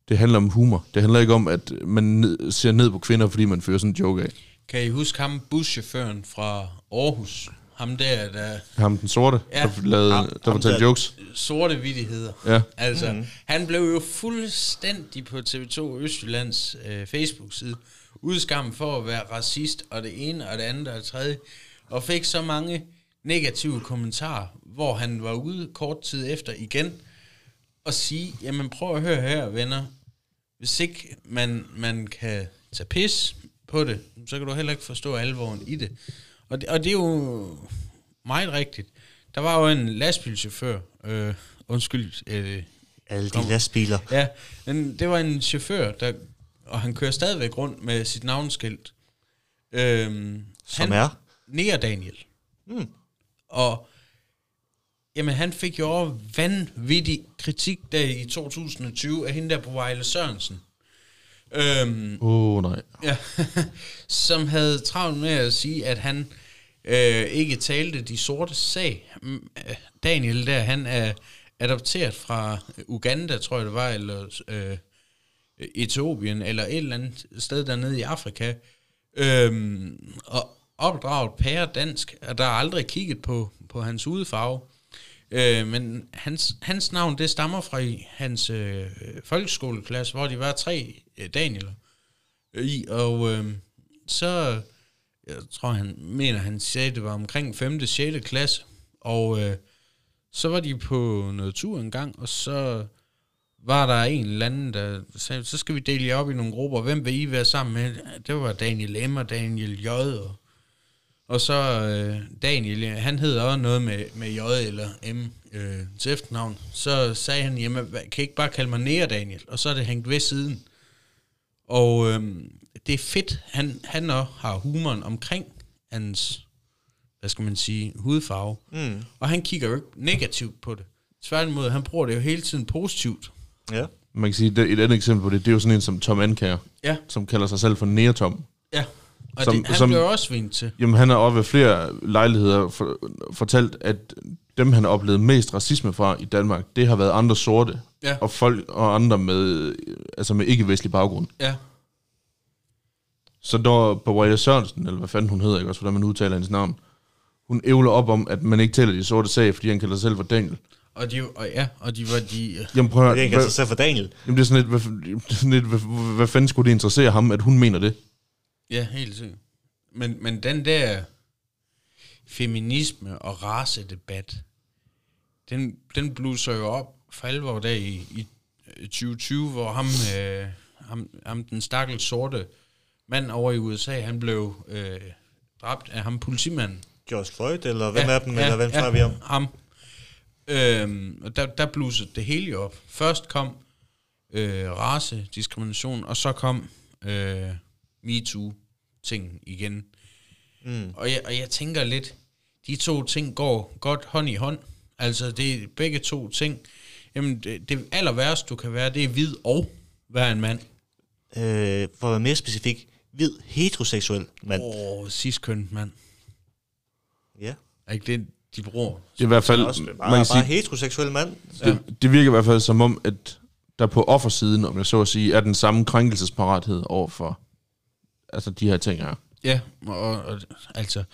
Det handler om humor. Det handler ikke om, at man ned, ser ned på kvinder, fordi man fører sådan en joke af. Kan I huske ham, buschaufføren fra Aarhus? Ham der, der Ham den sorte, Ja. der, lavede, Ham- der fortalte der- jokes. sorte vittigheder. Ja. Altså, mm. han blev jo fuldstændig på TV2 Østjyllands øh, Facebook-side udskammet for at være racist, og det ene, og det andet, og det tredje, og fik så mange negative kommentarer, hvor han var ude kort tid efter igen, og sige, jamen prøv at høre her, venner, hvis ikke man, man kan tage pis på det, så kan du heller ikke forstå alvoren i det. Og det, og det er jo meget rigtigt. Der var jo en lastbilchauffør, øh, undskyld, øh, Alle de lastbiler. Ja, men det var en chauffør, der, og han kører stadigvæk rundt med sit navnskilt. Øhm, Som han, er? Nea Daniel. Mm. Og jamen, han fik jo vanvittig kritik der i 2020 af hende der på Vejle Sørensen. Øhm, oh, nej. ja, som havde travlt med at sige, at han øh, ikke talte de sorte sag. Øh, Daniel der, han er adopteret fra Uganda, tror jeg det var, eller øh, Etiopien, eller et eller andet sted dernede i Afrika, øhm, og opdraget pære dansk, og der er aldrig kigget på, på hans hudfarve. Øh, men hans, hans navn, det stammer fra i hans øh, folkeskoleklasse, hvor de var tre øh, Daniel i, og øh, så, jeg tror han mener, han sagde, det var omkring 5. 6. klasse, og øh, så var de på noget tur en gang, og så var der en eller anden, der sagde, så skal vi dele jer op i nogle grupper, hvem vil I være sammen med? Det var Daniel M. og Daniel J. Og, og så øh, Daniel, han hed også noget med, med J eller M øh, til efternavn. Så sagde han, jamen, kan I ikke bare kalde mig Nea Daniel? Og så er det hængt ved siden. Og øhm, det er fedt, han, han også har humoren omkring hans, hvad skal man sige, hudfarve. Mm. Og han kigger jo ikke negativt på det. Tværtimod, han bruger det jo hele tiden positivt. Ja. Man kan sige, det, et andet eksempel på det, det er jo sådan en som Tom Anker, Ja, som kalder sig selv for Neotom. ja. Og Som- det, han som- blev også svint til. Jamen, han har også ved flere lejligheder for, fortalt, at dem, han har oplevet mest racisme fra i Danmark, det har været andre sorte, Ja. og folk og andre med, altså med ikke-vestlig baggrund. Ja, Så der på Wyatt Sørensen, eller hvad fanden hun hedder, ikke også, hvordan man udtaler hendes navn, hun ævler op om, at man ikke taler de sorte sag, fordi han kalder sig selv for Daniel. og de, og ja, og de var de... Jamen prøv at Det er høre, ikke hvad, altså selv for Daniel. jamen, det er sådan lidt, hvad, det sådan lidt hvad, hvad fanden skulle det interessere ham, at hun mener det? Ja, helt sikkert. Men, men den der feminisme og racedebat, den, den bluser jo op for alvor der i, i 2020, hvor ham, øh, ham, ham den stakkels sorte mand over i USA, han blev øh, dræbt af ham politimanden. George Floyd, eller hvem af dem, eller hvem snakker vi om? Ham. Øhm, og der, der blusede det hele op. Først kom øh, race, diskrimination, og så kom øh, MeToo. ting igen. Mm. Og, jeg, og jeg tænker lidt, de to ting går godt hånd i hånd. Altså, det er begge to ting. Jamen, det, det aller værste, du kan være, det er hvid og være en mand. Øh, for at være mere specifik, hvid heteroseksuel mand. Åh, oh, ciskøn mand. Ja. Er ikke det, de bruger? Det er i hvert fald, Også bare, man bare kan sige, heteroseksuel mand. det, det virker i hvert fald som om, at der på offersiden, om jeg så at sige, er den samme krænkelsesparathed over for altså de her ting her. Ja, og, og altså,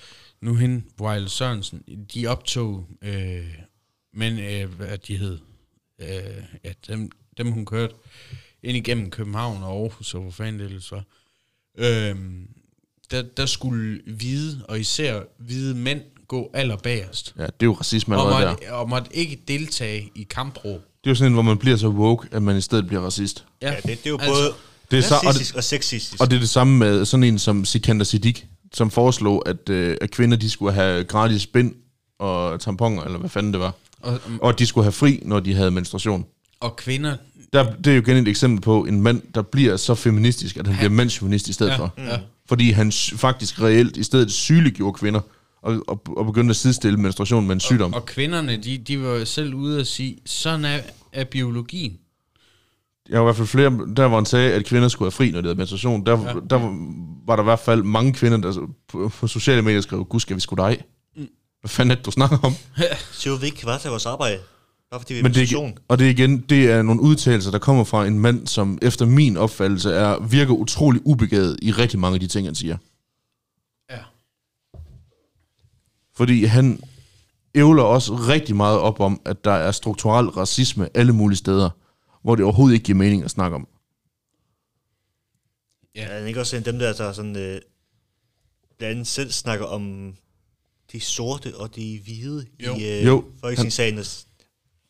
nu hende, Wilde Sørensen, de optog, øh, men øh, hvad de hed, øh, ja, dem, dem hun kørte ind igennem København og Aarhus, og hvor fanden det ellers var, øh, der, der skulle hvide, og især hvide mænd, gå allerbagerst. Ja, det er jo racisme Og allerede der. måtte, og måtte ikke deltage i kampro. Det er jo sådan en, hvor man bliver så woke, at man i stedet bliver racist. Ja, det, det er jo altså, både Det er så, og, det, og sexistisk. og det er det samme med sådan en som Sikander Siddiq, som foreslog, at, øh, at kvinder de skulle have gratis bind og tamponer, eller hvad fanden det var. Og, Og de skulle have fri, når de havde menstruation. og kvinder, Der, det er jo igen et eksempel på en mand, der bliver så feministisk, at han bliver mandsjuvenist i stedet Ja, for. ja. Fordi han faktisk reelt i stedet sygeliggjorde kvinder, og, og, og begyndte at sidestille menstruation med en sygdom. og kvinderne, de, de var jo selv ude at sige, sådan er, er biologien. Jeg var i hvert fald flere, der hvor han sagde, at kvinder skulle have fri, når de havde menstruation, der, ja. der var, var der i hvert fald mange kvinder, der på, på sociale medier skrev, gud skal vi sgu dig? Mm. Hvad fanden er det, du snakker om? Så jo, vi ikke kan varetage vores arbejde. Bare fordi vi er Men det, er- og det er igen, det er nogle udtalelser, der kommer fra en mand, som efter min opfattelse er, virker utrolig ubegavet i rigtig mange af de ting, han siger. Ja. Fordi han ævler også rigtig meget op om, at der er strukturel racisme alle mulige steder, hvor det overhovedet ikke giver mening at snakke om. Ja. Er ikke også en dem, der, der sådan, øh, blandt andet selv snakker om de sorte og de hvide Jo. i øh, Jo, Folketingssagen, og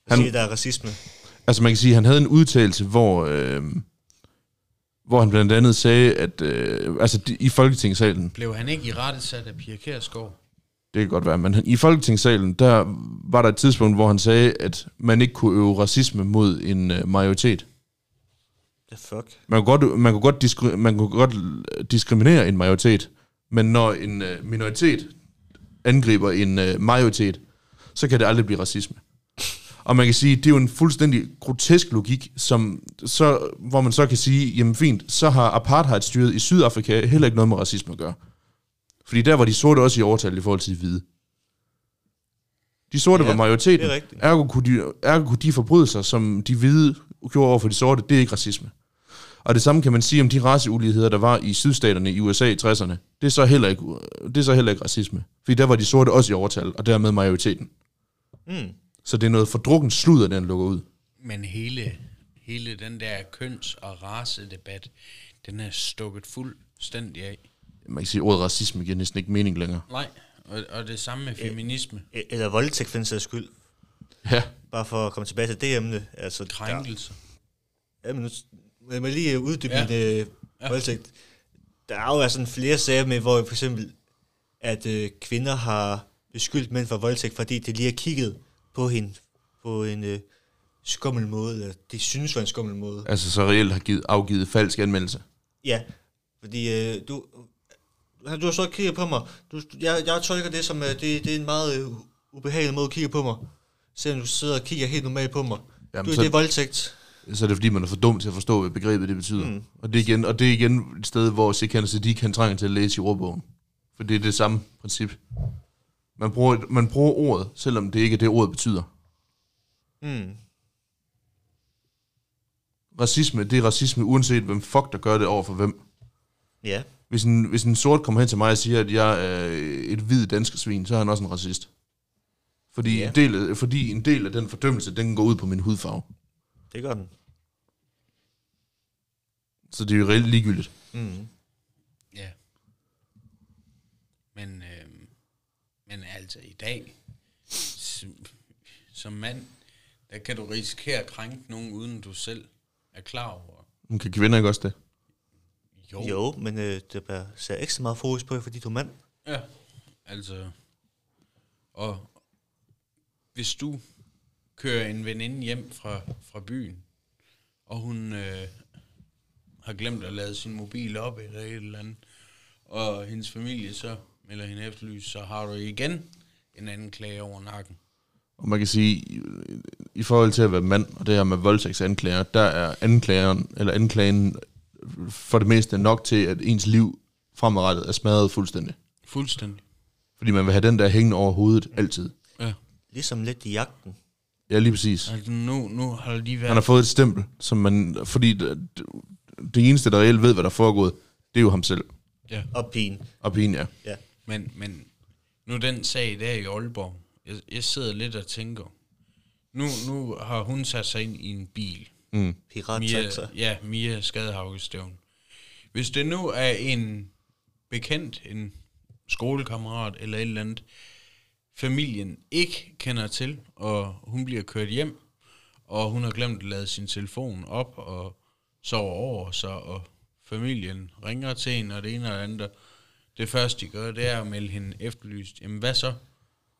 han- siger, der er racisme. Altså man kan sige, at han havde en udtalelse, hvor, øh, hvor han blandt andet sagde, at øh, altså de- i Folketingssalen, Blev han ikke i rette sat af Pia Kjærsgaard? Det kan godt være, men i Folketingssalen, der var der et tidspunkt, hvor han sagde, at man ikke kunne øve racisme mod en øh, majoritet. The fuck? Man kunne, godt, man, kunne godt diskri- man kunne godt diskriminere en majoritet, men når en øh, minoritet angriber en øh, majoritet, så kan det aldrig blive racisme. Og man kan sige, det er jo en fuldstændig grotesk logik, som så, hvor man så kan sige, jamen fint, så har apartheidstyret i Sydafrika heller ikke noget med racisme at gøre. Fordi der var de sorte også i overtal i forhold til de hvide. De sorte ja, var majoriteten. det er rigtigt. Ergo kunne, de, ergo kunne de forbrydelser, som de hvide gjorde over for de sorte, det er ikke racisme. Og det samme kan man sige om de raceuligheder, der var i sydstaterne i USA i 60'erne. Det er så heller ikke, det er så heller ikke racisme. Fordi der var de sorte også i overtal, og dermed majoriteten. Mm. Så det er noget fordrukken sludder, den lukker ud. Men hele, hele den der køns- og racedebat, den er stukket fuldstændig af. Man kan sige, ordet racisme giver næsten ikke mening længere. Nej, og, og det samme med feminisme. E- Eller voldtægt, for den sags skyld. Ja, Bare for at komme tilbage til det emne. Altså, Krænkelse. Der, ja, men nu mig lige uddybe Ja. min øh, Ja. voldtægt. Der er jo altså flere sager med, hvor for eksempel, at øh, kvinder har beskyldt mænd for voldtægt, fordi de lige har kigget på hende på en øh, skummel måde, eller de synes var en skummel måde. altså så reelt har givet, afgivet falsk anmeldelse. Ja, fordi øh, du, du har så kigget på mig. Du, jeg, jeg tolker det som, at det, det er en meget øh, ubehagelig måde at kigge på mig. Selvom du sidder og kigger helt normalt på mig. Jamen, du, så- det er voldtægt. Så er det fordi, man er for dum til at forstå, hvad begrebet det betyder. Mm. Og, det er igen, og det er igen et sted, hvor Sikander Siddiq han trænger til at læse i ordbogen. For det er det samme princip. Man bruger, man bruger ordet, selvom det ikke er det, ordet betyder. Mm. Racisme, det er racisme, uanset hvem fuck, der gør det over for hvem. Ja, Hvis en, hvis en sort kommer hen til mig og siger, at jeg er et hvid dansk svin, så er han også en racist. Fordi, Ja. en del, af- fordi en del af den fordømmelse, den går ud på min hudfarve. det gør den. Så det er jo reelt ligegyldigt. Mm. Ja. Men, øh, men altså i dag, s- som mand, der kan du risikere at krænke nogen, uden du selv er klar over. Men kan kvinder ikke også det? Jo. Jo, men øh, det er ser ekstra meget fokus på, fordi du er mand. Ja, altså... Og hvis du kører en veninde hjem fra, fra byen, og hun øh, har glemt at lade sin mobil op eller et eller andet, og hendes familie så melder hende efterlys, så har du igen en anden klage over nakken. Og man kan sige, i, i forhold til at være mand, og det her med voldtægtsanklager, der er anklageren, eller anklagen for det meste nok til, at ens liv fremadrettet er smadret fuldstændig. Fuldstændig. Fordi man vil have den der hængende over hovedet altid. Ja. Ligesom lidt i jagten. Ja, lige præcis. Altså nu, nu har det lige været... Han har fået et stempel, som man, fordi det, det eneste, der reelt ved, hvad der er foregået, det er jo ham selv. Ja. Og pigen. Og pigen, ja. Ja. Men, men nu den sag der i Aalborg, jeg, jeg sidder lidt og tænker, nu, nu har hun sat sig ind i en bil. Mm. Mia, ja, Mia Skadehavgestævn. Hvis det nu er en bekendt, en skolekammerat eller et eller andet, familien ikke kender til, og hun bliver kørt hjem, og hun har glemt at lade sin telefon op, og sover over sig, og familien ringer til hende, og det ene og det andet. Det første, de gør, det er at melde hende efterlyst. Jamen hvad så?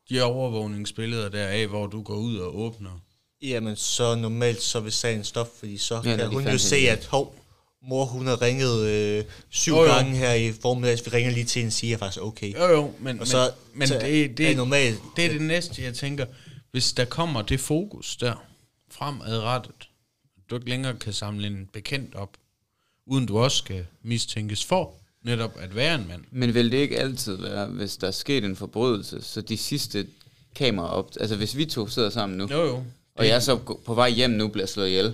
De overvågningsbilleder der af, hvor du går ud og åbner. Jamen, så normalt så vil sagen stoppe, fordi så Ja, kan hun jo se, at hov, mor hun har ringet øh, syv Jo, jo. gange her i formiddag, vi ringer lige til hende og siger faktisk okay. Jo jo, men, Og så, men, men så det, det, er normalt. det er det næste, jeg tænker. Hvis der kommer det fokus der, fremadrettet, du ikke længere kan samle en bekendt op, uden du også skal mistænkes for netop at være en mand. Men vil det ikke altid være, hvis der er sket en forbrydelse, så de sidste kameraer op... Altså hvis vi to sidder sammen nu, Jo jo. Og jeg så på vej hjem nu bliver slået ihjel,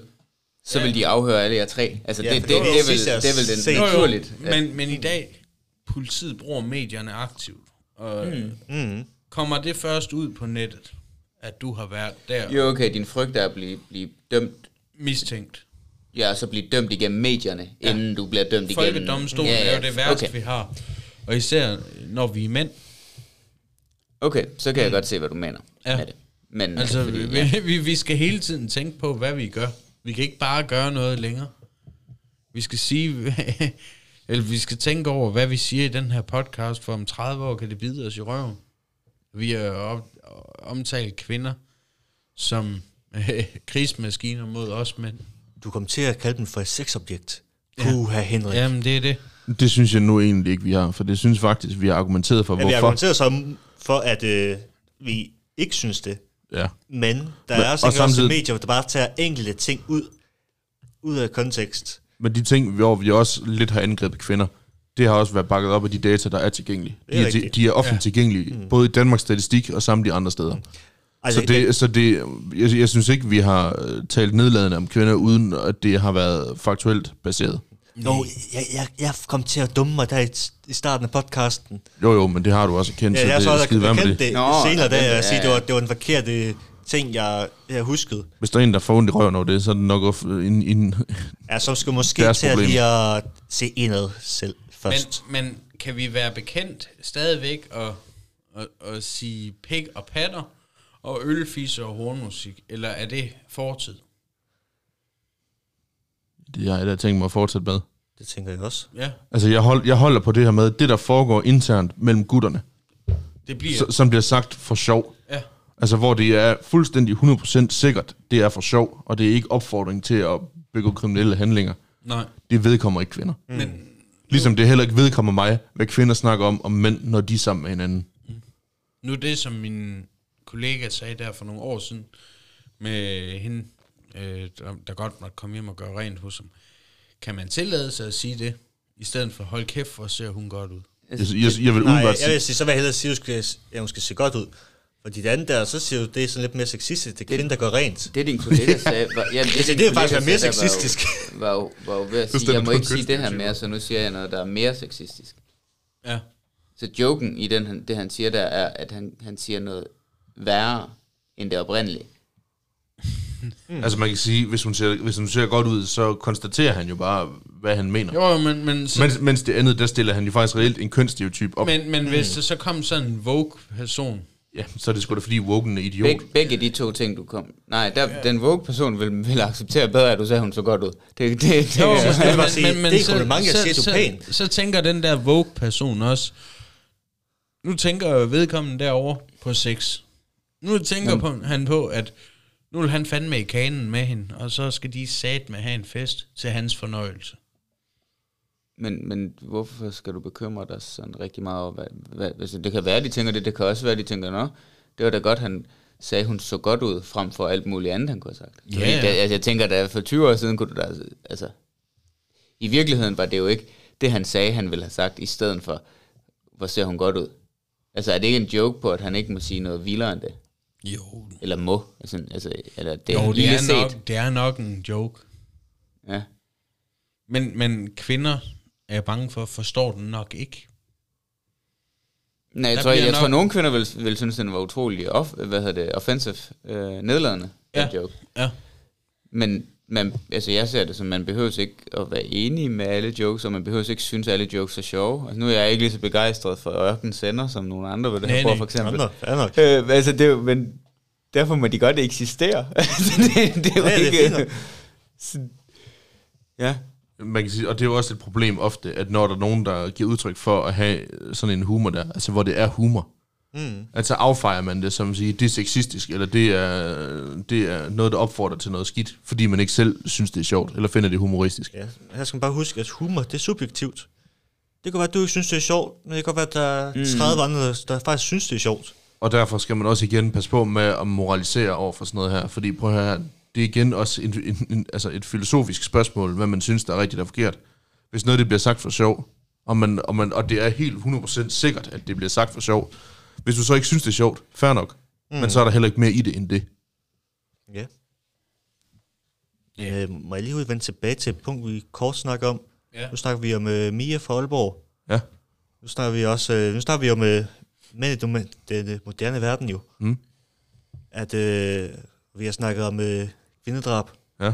så vil de afhøre alle jer tre. Altså Ja, det, det, det det, vil, det vil den set. Jo, jo, naturligt. at- Men, men i dag, politiet bruger medierne aktivt. Og mm. Mm. kommer det først ud på nettet, at du har været der Jo, okay, din frygt er at blive, blive dømt, mistænkt. ja, så blive dømt igennem medierne, ja. inden du bliver dømt igennem... Folkedomstolen ja, ja. er jo det værste, okay. vi har. Og især når vi er mænd. Okay, så kan jeg godt se, hvad du mener Ja. med det. Men, Altså, fordi, vi, ja. vi, vi skal hele tiden tænke på, hvad vi gør. Vi kan ikke bare gøre noget længere. Vi skal sige, eller vi skal tænke over, hvad vi siger i den her podcast, for om 30 år kan det bide os i røven. Vi har op, omtalt kvinder som øh, krigsmaskiner mod os mænd. Du kom til at kalde dem for et sexobjekt. Puha, Henrik. Ja, Jamen, det er det. Det synes jeg nu egentlig ikke, vi har, for det synes faktisk, vi har argumenteret for, ja, vi hvorfor. argumenterer så for, at øh, vi ikke synes det. Ja. Men der Men- er også, og også samtidig- medier, der bare tager enkelte ting ud, ud af kontekst. Men de ting, hvor vi også lidt har angrebet kvinder, det har også været bakket op af de data, der er tilgængelige. Det De er er, de, rigtigt. de er offentligt ja. tilgængelige, mm. både i Danmarks Statistik og samtlige andre steder. Mm. Altså, så det, så det jeg, jeg synes ikke, vi har øh, talt nedladende om kvinder, uden at det har været faktuelt baseret. Nå, jeg, jeg, jeg kom til at dumme mig der i, i starten af podcasten. Jo, jo, men det har du også kendt, Ja, så jeg det så også kendt det. det Nå, senere, ja, da jeg ja, sige, ja. det var, det var en forkerte ting, jeg, jeg huskede. Hvis der er en, der får ondt i røven over det, så er det nok of- en, en, Ja, som skulle måske til at lige at se indad selv først. Men, men kan vi være bekendt stadigvæk og, og, og sige pik og patter og ølfisse og hornmusik? Eller er det fortid? Det har jeg da tænkt mig at fortsætte med. Det tænker jeg også. Ja, Altså, jeg, hold, jeg holder på det her med, det der foregår internt mellem gutterne, det bliver... så, som bliver sagt for sjov. Ja. Altså, hvor det er fuldstændig 100% sikkert, det er for sjov, og det er ikke opfordring til at begå kriminelle handlinger. Nej. Det vedkommer ikke kvinder. Mm. Men Ligesom det heller ikke vedkommer mig, hvad kvinder snakker om, om mænd, når de er sammen med hinanden. nu det, som min kollega sagde der for nogle år siden, med hende, øh, der, der godt måtte komme hjem og gøre rent hos ham. Kan man tillade sig at sige det, i stedet for hold kæft, hvor ser hun godt ud? Jeg, jeg, jeg vil Nej, jeg sige, vil sige, så vil jeg hellere sige, at hun skal, ja, hun skal se godt ud. Fordi det andet der, så siger du, det er sådan lidt mere sexistisk. Det er kvinden, der går rent. Det din kollega sagde, var, ja, det, det er faktisk mere sagde, der var jo- sexistisk. Var jo, var jo ved at Det sige, jeg må ikke sige det her mere, så nu siger jeg noget, der er mere sexistisk. Ja. Så joken i den, det, han siger der, er, at han, han siger noget værre end det oprindelige. Altså man kan sige, hvis hun, ser, hvis hun ser godt ud, så konstaterer han jo bare, hvad han mener. Jo, men, men, så, Mens, mens det andet, der stiller han jo faktisk reelt en kønsstereotyp op. men, men hvis der så kom sådan en Vogue-person, Ja, så er det sgu da fordi, woken er idiot. Beg, begge de to ting, du kom... Nej, der, ja. den Vogue-person vil, vil acceptere bedre, at du sagde, hun så godt ud. Det, det, det, Jo, skal jeg bare sige, det er kompliment, jeg så, siger, du så, pæn. Så, så tænker den der Vogue-person også, nu tænker vedkommende derovre på sex. Nu tænker på, han på, at nu vil han fandme i kanen med hende, og så skal de sat med have en fest til hans fornøjelse. Men, men hvorfor skal du bekymre dig sådan rigtig meget over, hvad, hvad, altså det kan være, de tænker det, det kan også være, de tænker, nå, det var da godt, han sagde, hun så godt ud, frem for alt muligt andet, han kunne have sagt. Ja, Fordi ja. altså, jeg tænker, da for 20 år siden kunne du da, altså, i virkeligheden var det jo ikke det, han sagde, han ville have sagt, i stedet for, hvor ser hun godt ud. Altså, er det ikke en joke på, at han ikke må sige noget vildere end det? Jo, Eller må? Altså, altså eller det er jo det, er set. nok, det er nok en joke. Ja. Men, men kvinder er jeg bange for, forstår den nok ikke. Nej, jeg Der tror, jeg, jeg nok- tror, nogle kvinder vil, vil synes, den var utrolig off, hvad hedder det, offensive, øh, nedladende, Ja. joke. Ja. Men man, altså jeg ser det som, man behøver ikke at være enig med alle jokes, og man behøver ikke synes, at alle jokes er sjove. Altså, nu er jeg ikke lige så begejstret for Ørken Sender, som nogle andre vil det Nej, her for, nej. for eksempel. Andre, fair nok. Øh, altså, det er men derfor må de godt eksistere. altså, det, det er jo Ja, det er ikke... fint nok. Så- ja. Man kan sige, og det er jo også et problem ofte, at når der er nogen, der giver udtryk for at have sådan en humor der, altså hvor det er humor, Mm. altså affejer man det som at sige, det er sexistisk, eller det er, det er noget, der opfordrer til noget skidt, fordi man ikke selv synes, det er sjovt, eller finder det humoristisk. Ja, her skal man bare huske, at humor, det er subjektivt. Det kan være, at du ikke synes, det er sjovt, men det kan være, at der er 30 andre, der faktisk synes, det er sjovt. Og derfor skal man også igen passe på med at moralisere over for sådan noget her, fordi prøv at høre her, det er igen også en, en, en, altså et filosofisk spørgsmål, hvad man synes, der er rigtigt og forkert. Hvis noget det bliver sagt for sjov, og, man, og, man, og det er helt 100% sikkert, at det bliver sagt for sjov, hvis du så ikke synes, det er sjovt, fair nok, mm. men så er der heller ikke mere i det end det. Ja. Yeah. Øh, må jeg lige vende tilbage til et punkt, vi kort snakker om? Ja. Nu snakker vi om uh, Mia fra Aalborg. Ja. Nu snakker vi også uh, nu snakker vi om uh, mænd i den, den moderne verden jo. Mm. At uh, vi har snakket om uh, kvindedrab. Ja.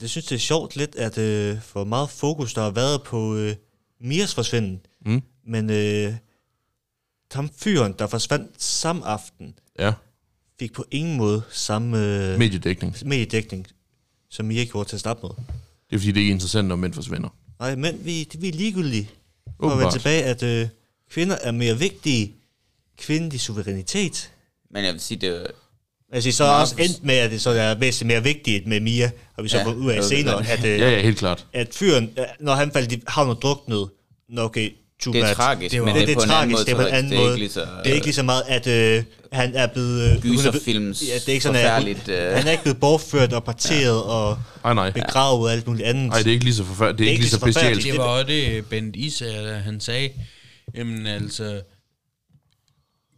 Det synes det er sjovt lidt, at uh, for meget fokus, der har været på uh, Mias forsvinden. Mm. Men uh, ham fyren, der forsvandt samme aften, Ja, fik på ingen måde samme uh, mediedækning. mediedækning, som Mia gjorde til at starte med. Det er fordi, det ikke er interessant, når mænd forsvinder. Nej, men vi, det, vi er ligegyldige. For at vende tilbage, at øh, kvinder er mere vigtige. Kvindelig suverænitet. Men jeg vil sige, det er Altså, så er også endt med, at det så er væsentligt mere vigtigt med Mia, og vi så Ja, får ud af senere, at, øh, Ja, ja, helt klart. at fyren, øh, når han faldt i havn og druknede, nå okay, too det er bad. tragisk, Det var- men det, det, det er på er en anden tragisk, måde. det er på en anden det er måde. ikke lige så, det er ikke lige så meget, at øh, han er blevet... Øh, er gyserfilms Ja, det er ikke sådan, at forfærdeligt, øh. han er ikke blevet bortført og parteret og Ej, nej. begravet og alt muligt andet. Nej, det er ikke lige så forfærdeligt. Det er ikke lige så forfærdeligt. specielt. Det var også det, Bent Isager, han sagde, jamen altså,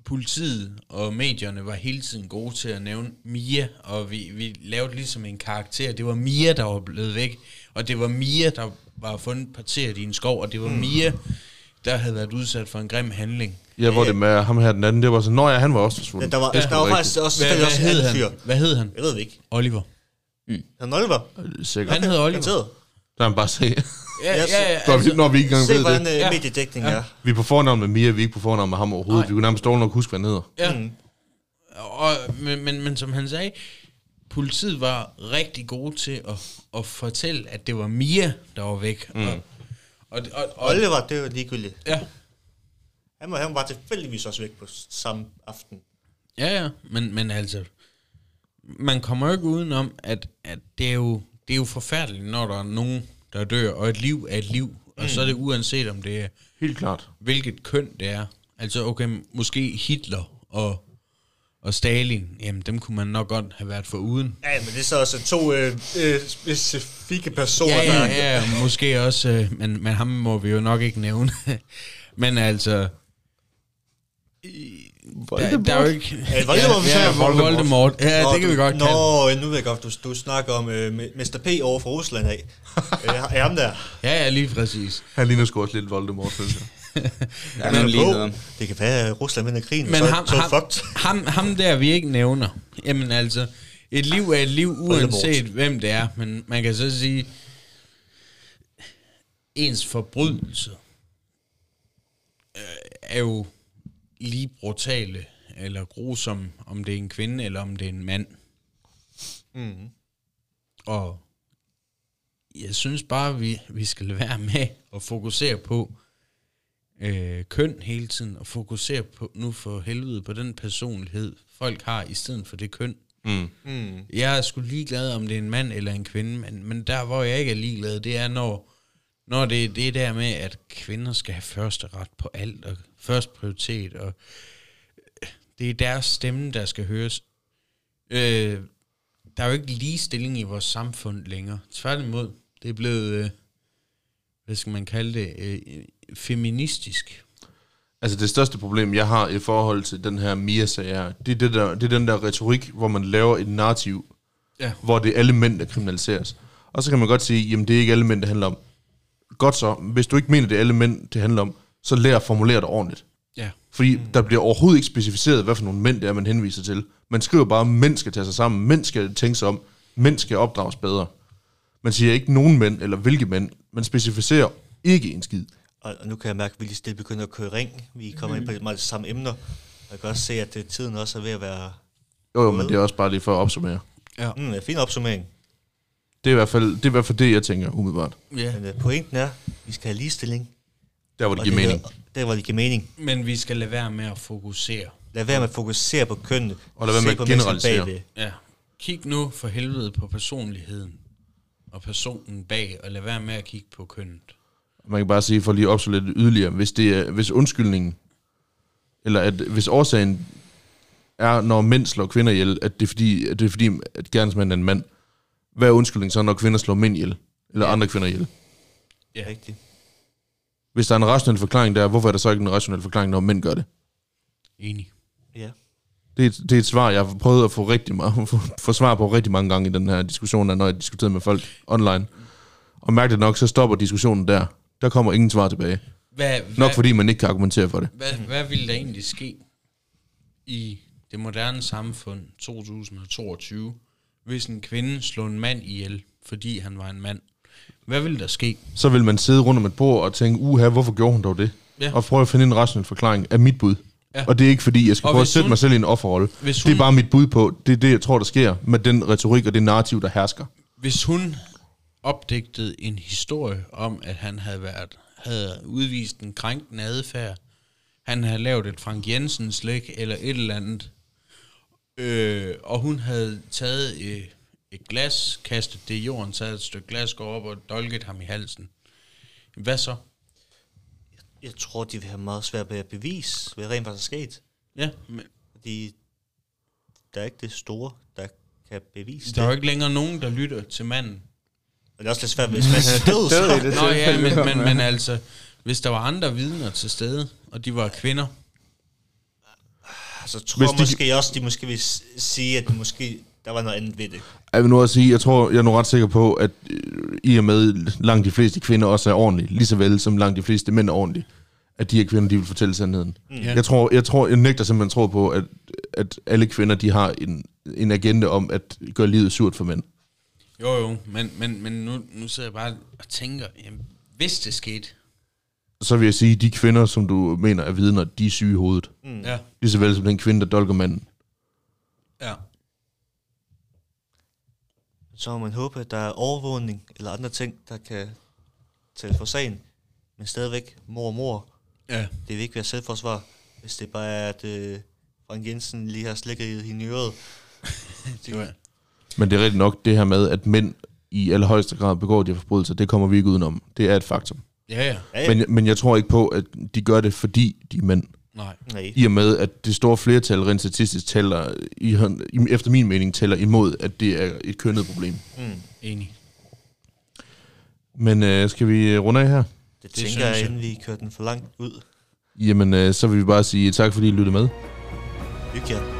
politiet og medierne var hele tiden gode til at nævne Mia, og vi, vi lavede ligesom en karakter. Det var Mia, der var blevet væk, og det var Mia, der var fundet parteret i en skov, og det var Mm. Mia, der havde været udsat for en grim handling. Ja, hvor det med ham her den anden, det var sådan, nå ja, han var også forsvundet. Der var, Det er der var faktisk også, Hvad, hvad, også hed anden fyr. han? hvad hed han? Jeg ved det ikke. Oliver. Han Oliver. Sikkert. Han hed Oliver. Garanteret. Der er han bare se. Ja, Ja, ja, ja, Når vi, når vi ikke engang Se, ved hvordan det. øh, Ja. mediedækning er. Vi er på fornavn med Mia, vi er ikke på fornavn med ham overhovedet. Nej. Vi kunne nærmest dårligt nok huske, hvad han hedder. Ja. Mm. Og, men, men, men som han sagde, politiet var rigtig gode til at, at fortælle, at det var Mia, der var væk. Mm. Og, og, og, og, Oliver, det var ligegyldigt. ja, Han var, han var tilfældigvis også væk på samme aften. ja, ja, men, men altså, man kommer jo ikke udenom, at, at det, er jo, det er jo forfærdeligt, når der er nogen, der dør, og et liv er et liv, og så er det uanset om det er, Helt klart. hvilket køn det er. Altså, okay, måske Hitler og, og Stalin, jamen dem kunne man nok godt have været for uden. Ja, men det er så også to øh, øh, specifikke personer, Ja, der... ja, ja, måske også, øh, men, men ham må vi jo nok ikke nævne. men altså, der, der er jo ikke... Ja, Voldemort, vi ja, ja, om. Voldemort. Ja, Nå, det kan vi godt kalde. Nå, nu ved jeg godt, du, du snakker om øh, Mr. P over for Rusland af. øh, er ham der. Ja, ja, lige præcis. Han ligner sgu også lidt Voldemort, synes jeg. Der er nogle ligheder. Det kan være, at Rusland vinder krigen, Men så, ham, så ham, fucked. ham, ham der, vi ikke nævner, jamen altså, et liv er et liv, uanset hvem det er. Men man kan så sige, ens forbrydelse øh, er jo lige brutale eller grusomme, om det er en kvinde eller om det er en mand. Mm. Og jeg synes bare, vi, vi skal være med at fokusere på øh, køn hele tiden, og fokusere på nu for helvede på den personlighed, folk har, i stedet for det køn. Mm. Mm. Jeg er sgu ligeglad, om det er en mand eller en kvinde, men, men der, hvor jeg ikke er ligeglad, det er, når, Når det er det der med, at kvinder skal have første ret på alt, og først prioritet, og øh, det er deres stemme, der skal høres. Øh, der er jo ikke ligestilling i vores samfund længere. Tværtimod, det er blevet, øh, hvad skal man kalde det, øh, feministisk. Altså det største problem, jeg har i forhold til den her Mia-sag her, det er, det, der, det er den der retorik, hvor man laver et narrativ, Ja. hvor det er alle mænd, der kriminaliseres. Og så kan man godt sige, jamen det er ikke alle mænd, det handler om. Godt så, hvis du ikke mener, det er alle mænd, det handler om, så lær at formulere det ordentligt. Ja. Fordi mm. der bliver overhovedet ikke specificeret, hvad for nogle mænd det er, man henviser til. Man skriver bare, at mænd skal tage sig sammen, mænd skal tænke sig om, mænd skal opdrages bedre. Man siger ikke nogen mænd, eller hvilke mænd. Man specificerer ikke en skid. Og, og nu kan jeg mærke, at vi lige stille begynder at køre ring. Vi kommer ind på meget de samme emner. Og jeg kan også se, at øh, tiden også er ved at være... Jo, jo, men det er også bare lige for at opsummere. Ja. Mm, en fin opsummering. Det er i hvert fald det, er i hvert fald det jeg tænker umiddelbart. ja. Men øh, pointen er, at vi skal have ligestilling. Der, hvor det giver mening. hedder- Der, hvor det giver mening. Men vi skal lade være med at fokusere. Lad være med at fokusere på kønnet. Og lad være med at generalisere. Ja. Kig nu for helvede på personligheden og personen bag, og lad være med at kigge på kønnet. Man kan bare sige, for lige at opslutte lidt yderligere, hvis, det er, hvis undskyldningen, eller at hvis årsagen er, når mænd slår kvinder ihjel, at det er fordi, at, det er fordi, at gerningsmanden er en mand, hvad er undskyldningen så, når kvinder slår mænd ihjel? Eller Ja. andre kvinder ihjel? Ja. Rigtigt. Hvis der er en rationel forklaring der, hvorfor er der så ikke en rationel forklaring, når mænd gør det? Enig. Ja. Det er, det er et svar, jeg har prøvet at få, rigtig meget, få, få svar på rigtig mange gange i den her diskussion, når jeg diskuterer med folk online. Og mærkeligt nok, så stopper diskussionen der. Der kommer ingen svar tilbage. Hvad, Nok hvad, fordi man ikke kan argumentere for det. hvad, hvad ville der egentlig ske i det moderne samfund 2022, hvis en kvinde slog en mand ihjel, fordi han var en mand? Hvad ville der ske? Så vil man sidde rundt om et bord og tænke, uha, hvorfor gjorde hun dog det? Ja. Og prøve at finde en rationel forklaring af mit bud. Ja. Og det er ikke fordi, jeg skal Og prøve at sætte hun- mig selv i en offerrolle. Hvis Det er hun- bare mit bud på, det er det, jeg tror, der sker med den retorik og det narrativ, der hersker. Hvis hun opdigtede en historie om, at han havde været havde udvist en krænkende adfærd, han havde lavet et Frank Jensen slik eller et eller andet, øh, og hun havde taget øh, et glas, kastet det i jorden, taget et stykke glas, går op og dolket ham i halsen. Hvad så? Jeg tror, de vil have meget svært ved at bevise, hvad rent faktisk er sket. Ja, men Fordi der er ikke det store, der kan bevise der er jo det. ikke længere nogen, der lytter til manden. Og det er også lidt svært, hvis man er død. Død i det Nå ja, men, men, men altså, hvis der var andre vidner til stede, og de var kvinder, Så tror Hvis jeg de- måske også, de måske vil s- sige, at måske der var noget andet ved det. Jeg vil nu også sige, jeg tror, jeg er nu ret sikker på, at øh, i og med langt de fleste kvinder også er ordentlige, lige så vel som langt de fleste mænd er ordentlige, at de her kvinder, de vil fortælle sandheden. Mm. Ja. Jeg tror, jeg tror, jeg nægter simpelthen tro på, at, at alle kvinder, de har en, en agenda om at gøre livet surt for mænd. Jo, jo, men, men, men nu, nu sidder jeg bare og tænker, jamen, hvis det skete, Så vil jeg sige, at de kvinder, som du mener er vidner, de er syge i hovedet. Mm. ja, Lige så vel som den kvinde, der dolker manden. ja, Så må man håbe, at der er overvågning eller andre ting, der kan tælle for sagen. Men stadigvæk, mor og mor, ja, det vil ikke være selvforsvar, hvis det bare er, at øh, Frank Jensen lige har slikket hende i øret. det Men det er rigtigt nok det her med, at mænd i allerhøjeste grad begår de her forbrydelser, det kommer vi ikke udenom. Det er et faktum. ja, ja, Ja, ja. Men, men jeg tror ikke på, at de gør det, fordi de er mænd. nej, Nej. I og med, at det store flertal rent statistisk tæller, i, efter min mening, tæller imod, at det er et kønnet problem. Mm. enig. Men øh, skal vi runde af her? Det, Det tænker jeg, jeg. inden vi kører den for langt ud. Jamen, øh, så vil vi bare sige tak, fordi I lyttede med. Hygge jer.